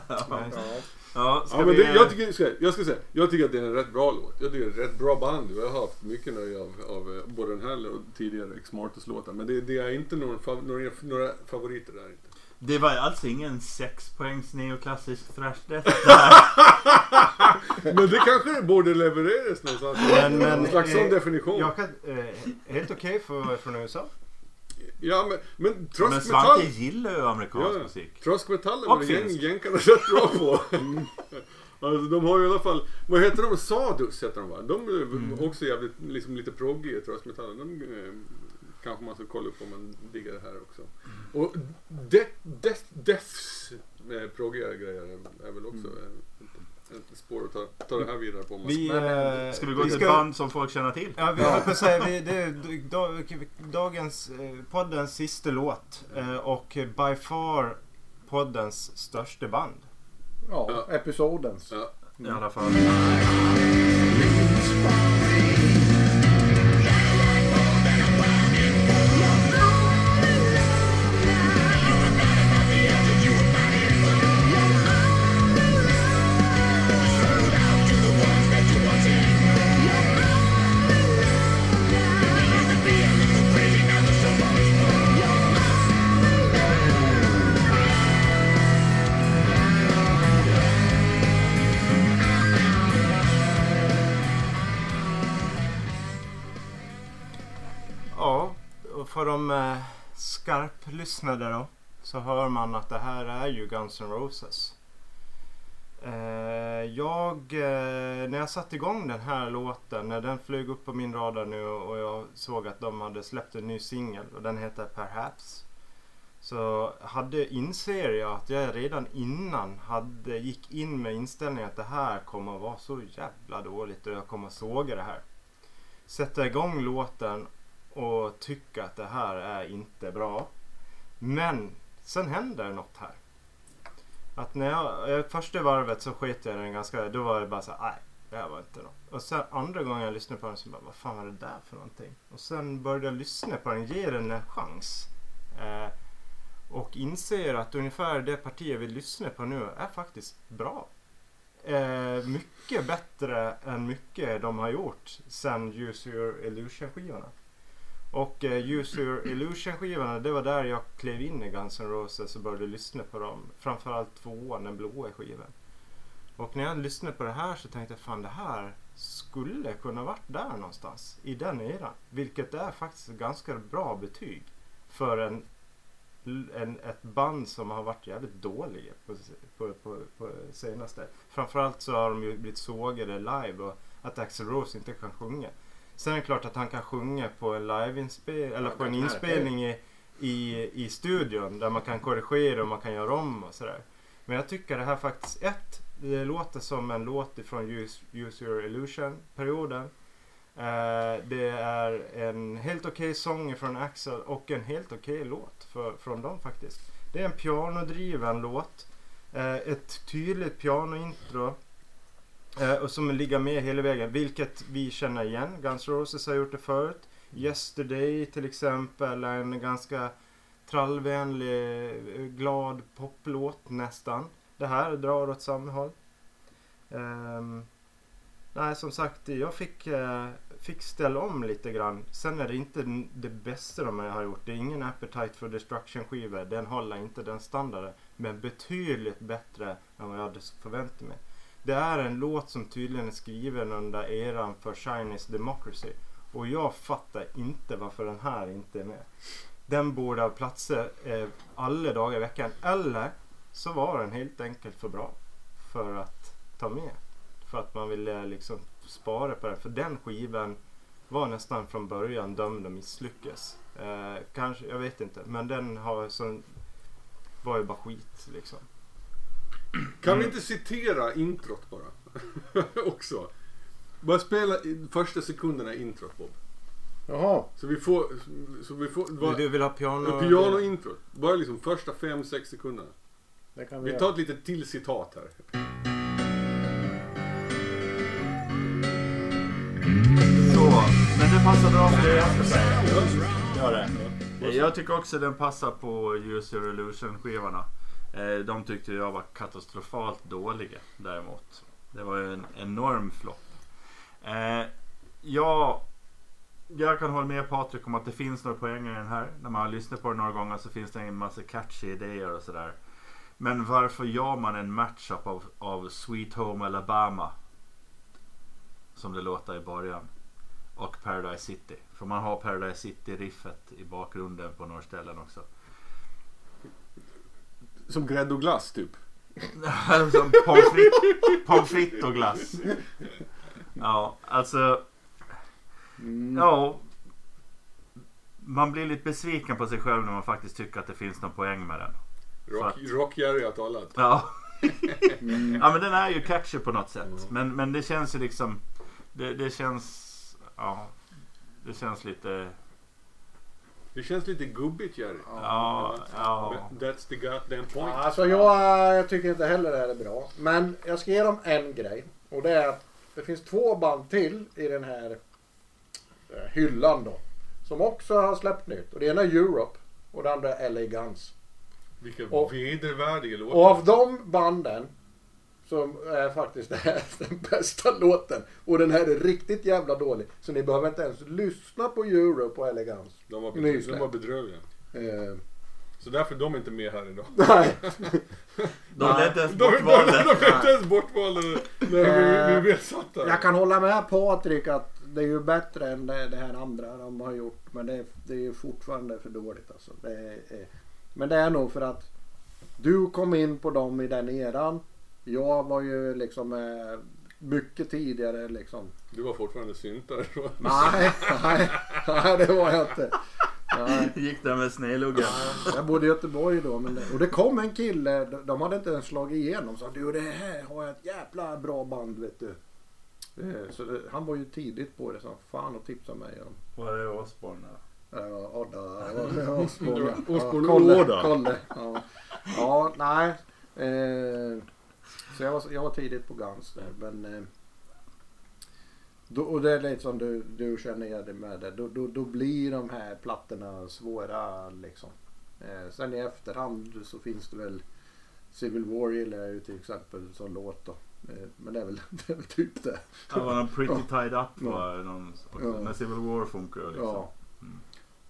Ja, ska Ja, men vi... det, jag, tycker, ska, jag ska säga, jag tycker att det är en rätt bra låt. Jag tycker det är ett rätt bra band. Jag har haft mycket nöje av, av eh, både den här och tidigare X-Martus-låtar. Men det, det är inte någon, några, några favoriter där inte. Det var alltså ingen sexpoängs neoklassisk thrash death. Men det kanske borde levereras någonstans. Men- men, Någon slags sån eh, definition. Jag kan, eh, helt okej för, från USA. Ja, men, men Men. Svante gillar ju amerikansk Ja. musik. Tröskmetall Och är väl gäng, finsk. jänkarna rätt bra på. Alltså, de har ju i alla fall, vad heter de? Sadus heter de va? De är Mm. också jävligt, liksom lite proggiga tröskmetallen. De eh, kanske man ska kolla upp om man diggar det här också. Mm. Och Death, death, Deaths eh, proggiga grejer är, väl också Mm. ett, ett spår att ta, ta det här vidare på. Vi, eh, Ska vi gå till ska- ett band som folk känner till? Ja, vi höll på att säga, vi, det är dag, dagens, eh, poddens sista låt och by far poddens största band. ja, episodens. Ja. I alla fall. För de eh, skarplyssnade då så hör man att det här är ju Guns N' Roses. Eh, jag, eh, när jag satte igång den här låten, när den flög upp på min radar nu och jag såg att de hade släppt en ny singel och den heter Perhaps. Så hade, inser jag att jag redan innan hade, gick in med inställningen att det här kommer att vara så jävla dåligt och jag kommer att såga det här. Sätta igång låten och tycka att det här är inte bra. Men sen händer något här. Att när jag, eh, första varvet så sket jag i den ganska, då var det bara så här, nej, det här var inte något. Och sen andra gången jag lyssnade på den så bara, vad fan var det där för någonting? Och sen började jag lyssna på den, ge den en chans. Eh, och inser att ungefär det partiet vi lyssnar på nu är faktiskt bra. Eh, mycket bättre än mycket de har gjort sen Use Your Illusion skivorna. Och eh, Use Your Illusion skivorna det var där jag klev in i Guns N' Roses och började lyssna på dem. Framförallt tvåan, den blåa skivan. Och när jag lyssnade på det här så tänkte jag fan det här skulle kunna varit där någonstans i den eran. Vilket är faktiskt ett ganska bra betyg för en, en, ett band som har varit jävligt dåliga på, på, på, på senaste. Framförallt så har de ju blivit sågade live och att Axl Rose inte kan sjunga. Sen är det klart att han kan sjunga på en liveinspelning eller på en inspelning i, i, i studion där man kan korrigera och man kan göra om och sådär. Men jag tycker det här faktiskt, ett, det låter som en låt ifrån Use, Use Your Illusion-perioden. Eh, det är en helt okej sång från Axel och en helt okej låt för, från dem faktiskt. Det är en pianodriven låt. Eh, ett tydligt pianointro. Eh, och som ligger med hela vägen, vilket vi känner igen. Guns Roses har gjort det förut. Yesterday till exempel är en ganska trallvänlig, eh, glad poplåt nästan. Det här drar åt samma håll. Um, nej, som sagt, jag fick, uh, fick ställa om lite grann. Sen är det inte det bästa de har gjort. Det är ingen Appetite for Destruction skiva. Den håller inte den standarden. Men betydligt bättre än vad jag hade förväntat mig. Det är en låt som tydligen är skriven under eran för Chinese Democracy. Och jag fattar inte varför den här inte är med. Den borde ha platser eh, alla dagar i veckan. Eller så var den helt enkelt för bra för att ta med. För att man ville liksom spara på den. För den skivan var nästan från början dömd att misslyckas. Eh, kanske, jag vet inte. Men den har sån, var ju bara skit liksom. Kan vi inte citera introt bara? Också. Bara spela i första sekunderna i introt Bob. Jaha. Så vi får... Så vi får bara, Du vill ha piano? Piano-introt. Bara liksom första 5-6 sekunderna. Det kan vi Vi göra. tar ett litet till citat här. Så, men det passar bra för det jag ska säga. Gör det. Jag tycker också den passar på Use Your Illusion skivorna. Eh, de tyckte jag var katastrofalt dåliga däremot. Det var ju en enorm flopp. Eh, Ja, jag kan hålla med Patrik om att det finns några poäng i den här. När man har lyssnat på den några gånger så finns det en massa catchy idéer och sådär. Men varför gör man en matchup av, av Sweet Home Alabama? Som det låter i början. Och Paradise City. För man har Paradise City-riffet i bakgrunden på några ställen också. Som grädde och glass typ. Som pommes frites, pommes frites och glass. Ja, alltså. Mm. Ja. Man blir lite besviken på sig själv när man faktiskt tycker att det finns någon poäng med den. Rock, rock-Jerry har talat. Ja. Mm. ja men den är ju catchy på något sätt. Men, men det känns ju liksom. Det, det känns. Ja. Det känns lite. Det känns lite gubbigt Jerry. Ja. Ja. That's the goddamn point. Alltså jag, jag tycker inte heller det här är bra. Men jag ska ge dem en grej. Och det är att det finns två band till i den här eh, hyllan då. Som också har släppt nytt. Och det ena är Europe. Och det andra är LA Guns. Vilka Och- vedervärdiga låtar. Och av de banden som är faktiskt det här den bästa låten. Och den här är riktigt jävla dålig. Så ni behöver inte ens lyssna på och LA Guns. De var, Nysläpp. bedrö- de var bedrövliga. Eh, Så därför är de inte med här idag. nej. De blev inte ens De, de, de, bortvalda. de är inte ens bortvalda när vi, vi, vi är satta. Jag kan hålla med Patrik att det är ju bättre än det, det här andra de har gjort. Men det, är- det är ju fortfarande för dåligt alltså. Det är, är, men det är nog för att du kom in på dem i den eran. Jag var ju liksom eh, mycket tidigare liksom. Du var fortfarande syntare då. Nej, nej, nej det var jag inte. Nej. Gick där med snedluggen. Jag bodde i Göteborg då. Men det, och det kom en kille, de- de hade inte ens slagit igenom. Så du det här har jag ett jävla bra band vet du. Eh, Så det, han var ju tidigt på det så fan och tipsade mig om. Var det Osbourne? Ja, Odda. Osbourne Ja, Kolle. Kolle. Ja. ja, nej. Eh, så jag var, jag var tidigt på Guns där. Men, eh, då, och det är lite som du, du känner igen dig med det. Då, då, då blir de här plattorna svåra liksom. Eh, sen i efterhand så finns det väl Civil War gillar jag ju till exempel som låt då. Eh, men det är väl, det är väl typ det. Det var någon Pretty Tied Up var någon också. Ja. När Civil War funkar liksom. Ja. Mm.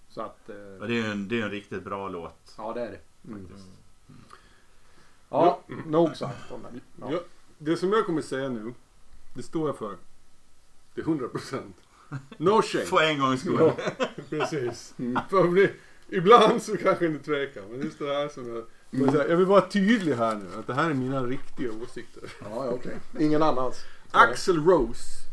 Så att... Eh, Men det är ju en, det är en riktigt bra låt. ja det är det. Mm. Faktiskt. Ja, nog sagt om det. Ja. Ja, det som jag kommer säga nu, det står jag för. Det är 100%. No shame. För en gångs skull. Precis. Mm. För ni, ibland så kanske ni tvekar, men just det här som jag... Mm. Jag, vill vara tydlig här nu, att det här är mina riktiga åsikter. Ja, ja, okej. Ingen annans. Axel Rose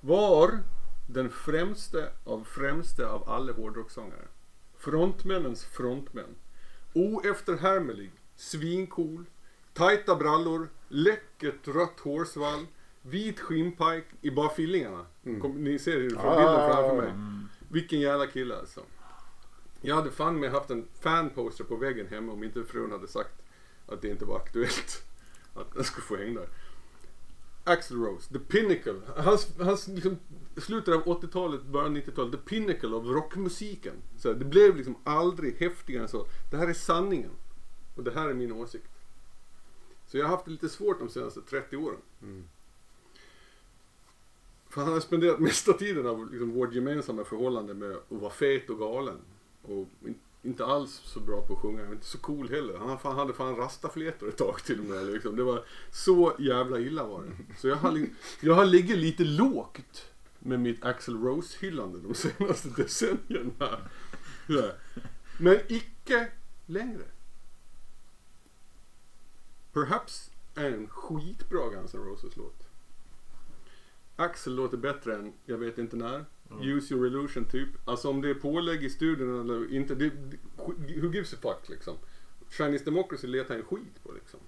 var den främste av främste av alla hårdrocksångare. Frontmännens frontmän. Oefterhärmlig, svincool, tajta brallor, läckert rött hårsvall, vit skinnpajk i bara fillingarna. Mm. Kom, ni ser det från bilden framför mig. Vilken jävla kille alltså. Jag hade fan med haft en fanposter på väggen hemma om inte frun hade sagt att det inte var aktuellt. Att den skulle få häng där. Axl Rose, the pinnacle. Hans, hans liksom, slutet av 80-talet, början av 90-talet, the pinnacle av rockmusiken. Så det blev liksom aldrig häftigare än så. Det här är sanningen. Och det här är min åsikt. Så jag har haft det lite svårt de senaste 30 åren. För han har spenderat mesta tiden av liksom, vårt gemensamma förhållande med att vara fet och galen. Och in, inte alls så bra på att sjunga, inte så cool heller. Han fan, hade fan rastaflätor ett tag till och med. Liksom. Det var så jävla illa var det. Så jag har, jag har ligger lite lågt med mitt Axl Rose-hyllande de senaste decennierna. Men icke längre. Perhaps är en skitbra Guns N' Roses-låt. Axel låter bättre än Jag vet inte när. Use your illusion typ. Alltså om det är pålägg i studion eller inte. Det, det, who gives a fuck liksom. Chinese Democracy letar en skit på liksom.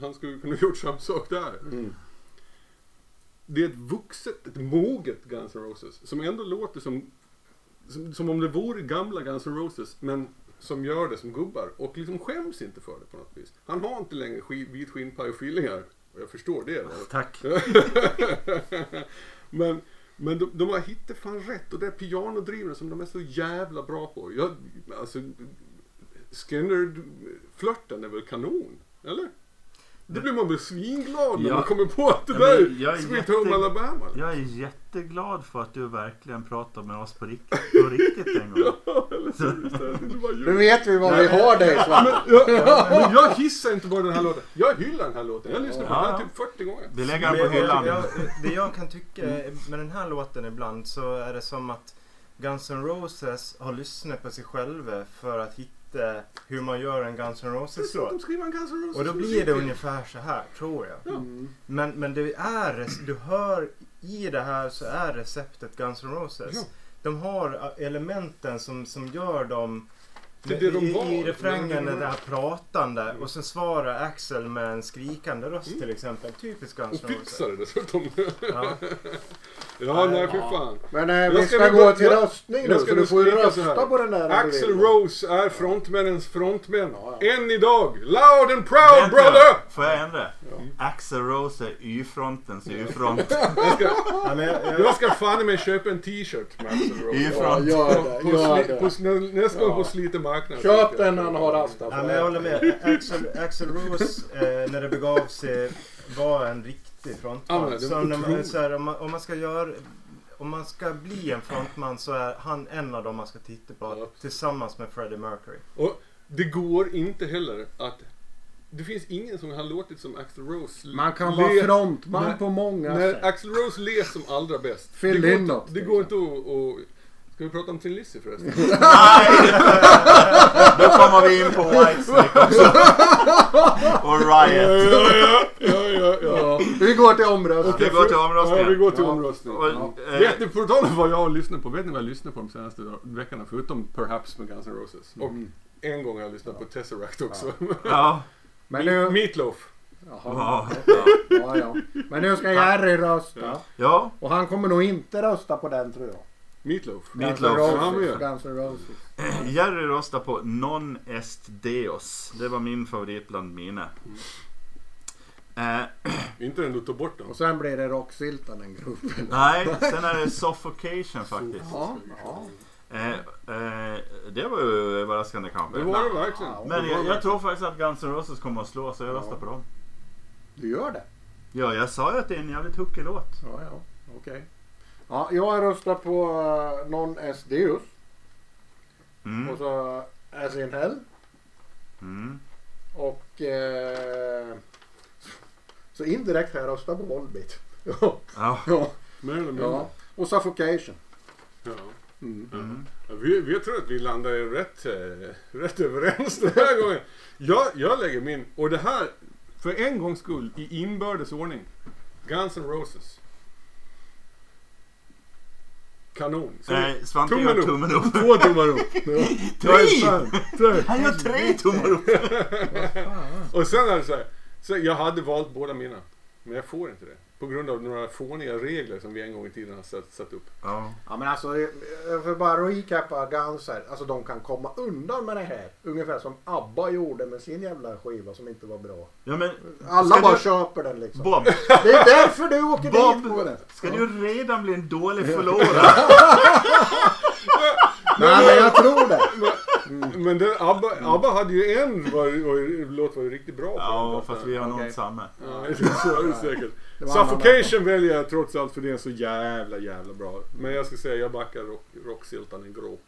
Han skulle kunna gjort samma sak där. Mm. Det är ett vuxet, ett moget Guns N' Roses. Som ändå låter som, som, som om det vore gamla Guns N' Roses. Men som gör det som gubbar. Och liksom skäms inte för det på något vis. Han har inte längre sk- vit skinnpaj och fillingar. Och jag förstår det. Då. Tack. men men de, de har hittat fan rätt och det är pianodrivna som de är så jävla bra på. Jag, alltså, Skinner-flörten är väl kanon? Eller? Det blir man väl svinglad när Ja. man kommer på att det Ja, där men är Sweet jätte- Home Alabama. Jag är jätteglad för att du verkligen pratar med oss på riktigt, på riktigt en gång. Ja, var Nu vet vi vad vi har dig Svante. Ja, men jag hissar inte bara den här låten. Jag hyllar den här låten. Jag har lyssnat på den här typ 40 gånger. Vi lägger den på Men hyllan. jag- Det jag kan tycka med den här låten ibland så är det som att Guns N' Roses har lyssnat på sig själva för att hitta hur man gör en Guns N' Det är Roses så att låt. de skriver en Guns N' Roses Och då blir det ungefär så här, tror jag. Mm. Men, men det är, du hör i det här så är receptet Guns N' Roses. Ja. De har elementen som, som gör dem Det är det de i, i refrängen är det här pratande och sen svarar Axel med en skrikande röst Mm. till exempel. Typiskt Guns Och N' Roses. fixar det dessutom. Ja. Ja, nej för fan. Men Jag vi ska ska gå bara- till jag- röstning nu så du får ju rösta på den där Axel. Rose är frontmännens frontmän. Ja, ja. Än idag. Loud and proud Vänta, brother! Får jag ändra? Axel Rose är Y-frontens Y-front. Jag ska, Ja, jag, ska fan med köpa en t-shirt med Axel Rose. Y-front. Ja, gör På, det. på, Gör det. på, sli- nästa gång Ja. på sliten marknad. Köp den när han har rasta ja, men jag håller med. Axel, Axel Rose eh, när det begav sig var en riktig frontman. det så när man, så här, om, man, om man ska göra om man ska bli en frontman så är han en av dem man ska titta på Ja. tillsammans med Freddie Mercury. Och det går inte heller att... Det finns ingen som har låtit som Axel Rose. Man kan vara frontman när- på många När sätt. Axel Rose ler som allra bäst. Phil det går Lynott, inte, det går inte att... att Ska vi prata om Tin Lizzy förresten? Nej! Då kommer vi in på Whitesnake också. Och Riot. ja, ja, ja, ja, ja. Ja, vi går till omröstning. Vi går till Ja, omröstningen. vi går till Ja. omröstning. Och, eh, Vet ni, på tal om vad jag har lyssnat på, vet ni vad jag lyssnat på de senaste veckorna? Förutom Perhaps med Guns N' Roses. Och Mm. en gång har jag lyssnat på Tesseract också. Ja. Men nu... Meatloaf. Jaha. Ja. Ja, ja. Men nu ska Jerry rösta. Ja. Ja. Och han kommer nog inte rösta på den tror jag. Meatloaf. Meatloaf. Roses. Guns N' Roses. Jerry röstar på Non Est Deos. Det var min favorit bland mina. Eh, Inte den du tog bort den. Och sen blir det Rocksyltan den gruppen. nej, sen är det Suffocation faktiskt. Ja, ja. Eh, eh, det var ju överraskande kanske. Det var det verkligen. Ja, Men jag, jag tror faktiskt att Guns N' Roses kommer att slå så jag röstar på dem. Du gör det? Ja, jag sa ju att det är en jävligt hookig låt. Ja, ja. Okej. Ja, jag röstar på uh, Non S Deus. Mm. Och så As in Hell. Mm. Och eh, så indirekt har jag röstat på Volbeat. ja, Ja. ja, Mer eller mindre. ja. Och Suffocation. Ja. Mm. Mm. Ja, Vi, vi tror att vi landar rätt, eh, rätt överens den här gången. Jag, jag lägger min, och det här för en gångs skull i inbördes ordning. Guns N' Roses. Kanon. Så Nej, Svante tummen gör upp. tummen upp. Två tummar upp. Ja. Tre. Han gör tre tummar upp. Och sen är det så här. Så jag hade valt båda mina. Men jag får inte det. På grund av några fåniga regler som vi en gång i tiden har satt, satt upp. Ja. Ja men alltså, jag får bara recappa Guns här. Alltså de kan komma undan med det här. Ungefär som ABBA gjorde med sin jävla skiva som inte var bra. ja men Alla bara du- köper den liksom. Bob, Det är därför du åker Bob, dit på den. ska du redan bli en dålig förlorare? Nej men jag tror det. Men den, ABBA, ABBA hade ju en var, var, låt var ju riktigt bra på Ja, den. fast vi har nog inte samma. Ja, så är det säkert. Det Suffocation väljer jag trots allt för det är så jävla jävla bra. Men jag ska säga jag backar rock, rocksyltan en grop.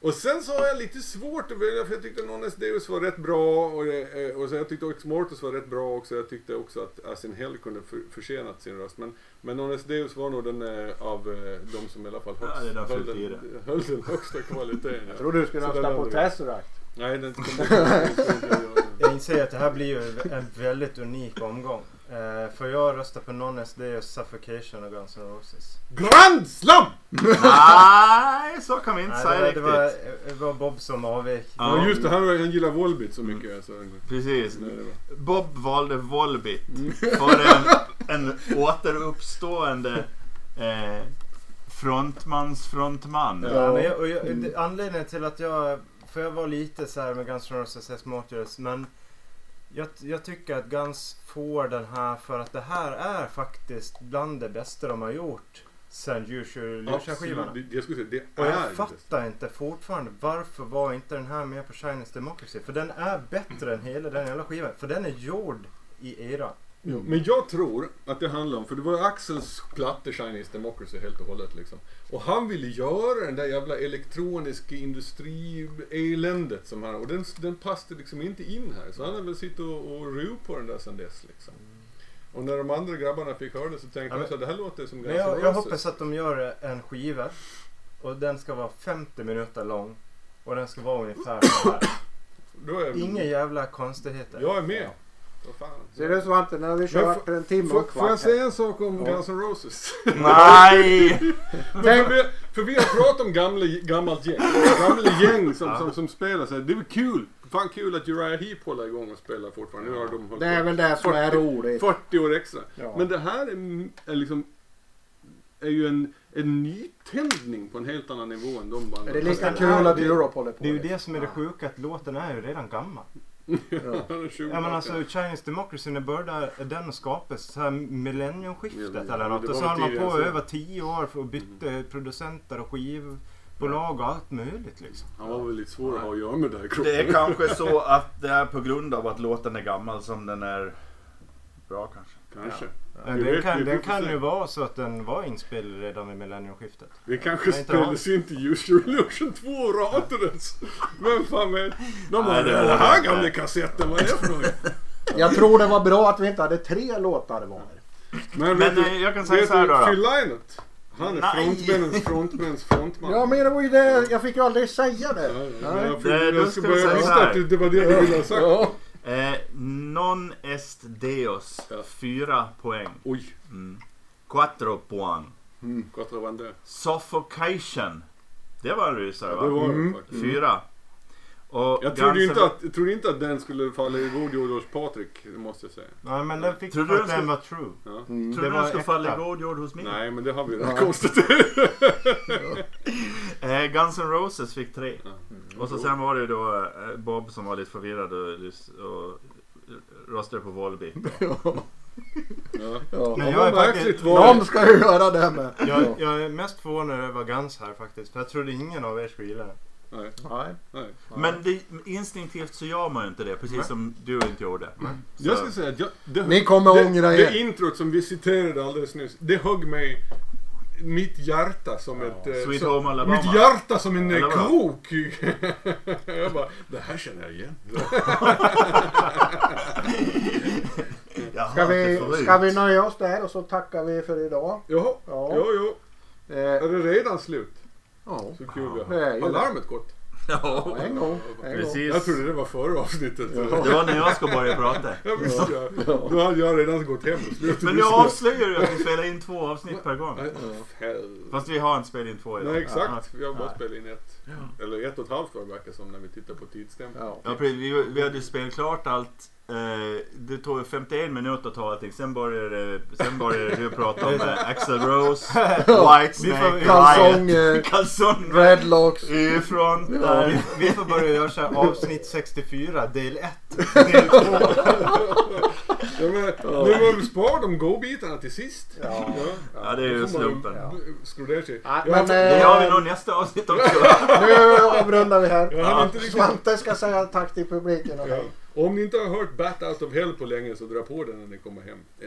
Och sen så har jag lite svårt att välja för jag tyckte Nones Deus var rätt bra och, det, eh, och så jag tyckte också Mortus var rätt bra också. Jag tyckte också att Asin Hell kunde för, försenat sin röst. Men, men Nones Deus var nog den eh, av eh, de som i alla fall Ja, högst, därför höll, den, höll den högsta kvaliteten. Jag tror du skulle rösta på. Tesseract. Nej, den kommer inte jag göra. Jag inser att det här blir ju en väldigt unik omgång. Eh, för jag röstar på Nonnes Deus, Suffocation och Guns N' Roses. Grand Slam! Nej, så kan vi inte Nej, säga det, riktigt. var, det, var, det var Bob som avvek. Ja. Ja, just det, han, han gillar Volbit så mycket. Alltså. Precis. Nej, det var. Bob valde Volbit för en, en återuppstående eh, frontmans frontman. Ja. Jag, och jag, det, anledningen till att jag... För jag var lite så här med Guns N' Roses S. Motors, men jag, jag tycker att Guns får den här för att det här är faktiskt bland det bästa de har gjort sen Usual skivorna Absolut, det- jag skulle säga det Och är jag det. fattar inte fortfarande varför var inte den här med på Chinese Democracy? För den är bättre än hela den jävla skivan. För den är gjord i era. Men jag tror att det handlar om, för det var ju Axels platta Chinese Democracy helt och hållet liksom. Och han ville göra den där jävla elektroniska industri-eländet som han, och den, den passade liksom inte in här. Så han har väl suttit och, och ruvat på den där sen dess liksom. Och när de andra grabbarna fick höra det så tänkte Ja, de så det här låter som Guns jag, jag hoppas att de gör en skiva. Och den ska vara 50 minuter lång. Och den ska vara ungefär så här. Då är Inga jävla konstigheter. Jag är med. Vad fan. Ser du Svante, när vi kört en timme och Får, en får jag kvart. säga en sak om Ja. Guns N' Roses? Nej! Men för, vi, för vi har pratat om gamla, gammalt gäng. Gamla gäng som, som, som spelar så här. Det är väl kul. Fan kul att Uriah Heep håller igång och spelar fortfarande. Nu har de Det är väl det som är 40 roligt. 40 år extra. Ja. Men det här är, är liksom är ju en, en nytändning på en helt annan nivå än de banden. Är det lika den kul att det- Europe håller på Det är ju det? det som är det sjuka att låten är ju redan gammal. Ja. Ja men alltså Chinese Democracy när började den skapas så här millenniumskiftet Ja, eller det något. Och så höll man på så. över 10 år för att byta producenter och skivbolag och allt möjligt liksom. Han var väl lite svår att ha att göra med där kroppen. Det är kanske så att det är på grund av att låten är gammal som den är bra kanske. Kanske. Men den kan, den kan ju vara så att den var inspelad redan vid millenniumskiftet. Det kanske inte spelades in till Use Your Illusion 2 och ratades. Vem fan vet? De bara, Nej, det- den här gamla kassetten, vad är det för något? Jag tror det var bra att vi inte hade tre låtar var. Men, Men, du, eh, jag kan säga så här då. Phil Lynott, han är frontmännens frontmäns frontman. Ja men det var ju det, jag fick ju aldrig säga det. Ja, ja, jag, Det- jag, då jag, ska ska vi börja säga visste att det, det var det du ville ha sagt. Eh, non est deus. Ja. Fyra poäng. Oj, Mm. Quattro poäng. Quattro van där. Suffocation. Det var en rysare Ja, det va? var Mm. faktiskt. Fyra. Och Jag trodde, inte att, jag trodde inte att den skulle falla i god jord hos Patrik, det måste jag säga. Nej men den fick Tror för du att den var true. Ja. Mm. Tror Det du den ska falla i god jord hos mig? Nej, men det har vi redan Ja. konstaterat. Eh, Guns N' Roses fick tre. Ja. Och så sen var det då eh, Bob som var lite förvirrad och, och röstade på Volbeat. Ja. Ja. Men Ja, jag är faktiskt- De ska ju göra det med. Jag, jag är mest förvånad över Guns här faktiskt. För jag trodde ingen av er skulle gilla den. Nej, Nej. nej. Men det, instinktivt så gör man ju inte det, precis Nej. som du inte gjorde. Jag ska säga att jag, det, Ni kommer det, ångra det er. introt som vi citerade alldeles nyss, det högg mig mitt hjärta som Ja. ett... eh, Sweet som, Home Alabama. mitt hjärta som en eh, vadå? krok. jag bara, det här känner jag igen. Jag Ska det vi, ska vi nöja oss där och så tackar vi för idag? Jaha, Ja. jo, jo. Eh, Är det redan slut? Ja. Så kul vi Det har. ju Har det. larmet gått? Ja, Ja, en gång. En gång. precis. Jag trodde det var före avsnittet. Ja. Det var när jag ska börja prata. Ja, visst ja. Då hade jag redan gått hem och slutat Men nu avslöjar du att vi spelar in två avsnitt per gång. Nej, hell. Fast vi har inte spelat in två idag. Nej exakt, vi har bara spelat in ett. Eller ett och ett halvt år verkar som när vi tittar på tidsstämpeln. Ja. Ja, precis. Vi, vi hade ju spelat klart allt det tog 51 minuter att ta allting. Sen började, sen började du prata om eh, Axl Rose, Whitesnake, Vi får- Kalsong, Riot, eh, kalsong, Redlocks. Y-front. Ja, där. vi, vi får börja göra så här avsnitt 64 del 1. Ja, men, nu har vi sparat de godbitarna till sist. Ja. Ja, det är ju slumpen. Ja. Skrudera sig. Men, eh, gör vi nog nästa avsnitt också. Nu avrundar vi här. riktigt Svante ska säga tack till publiken. Och Ja. Om ni inte har hört Bat Out of Hell på länge så dra på den när ni kommer hem. En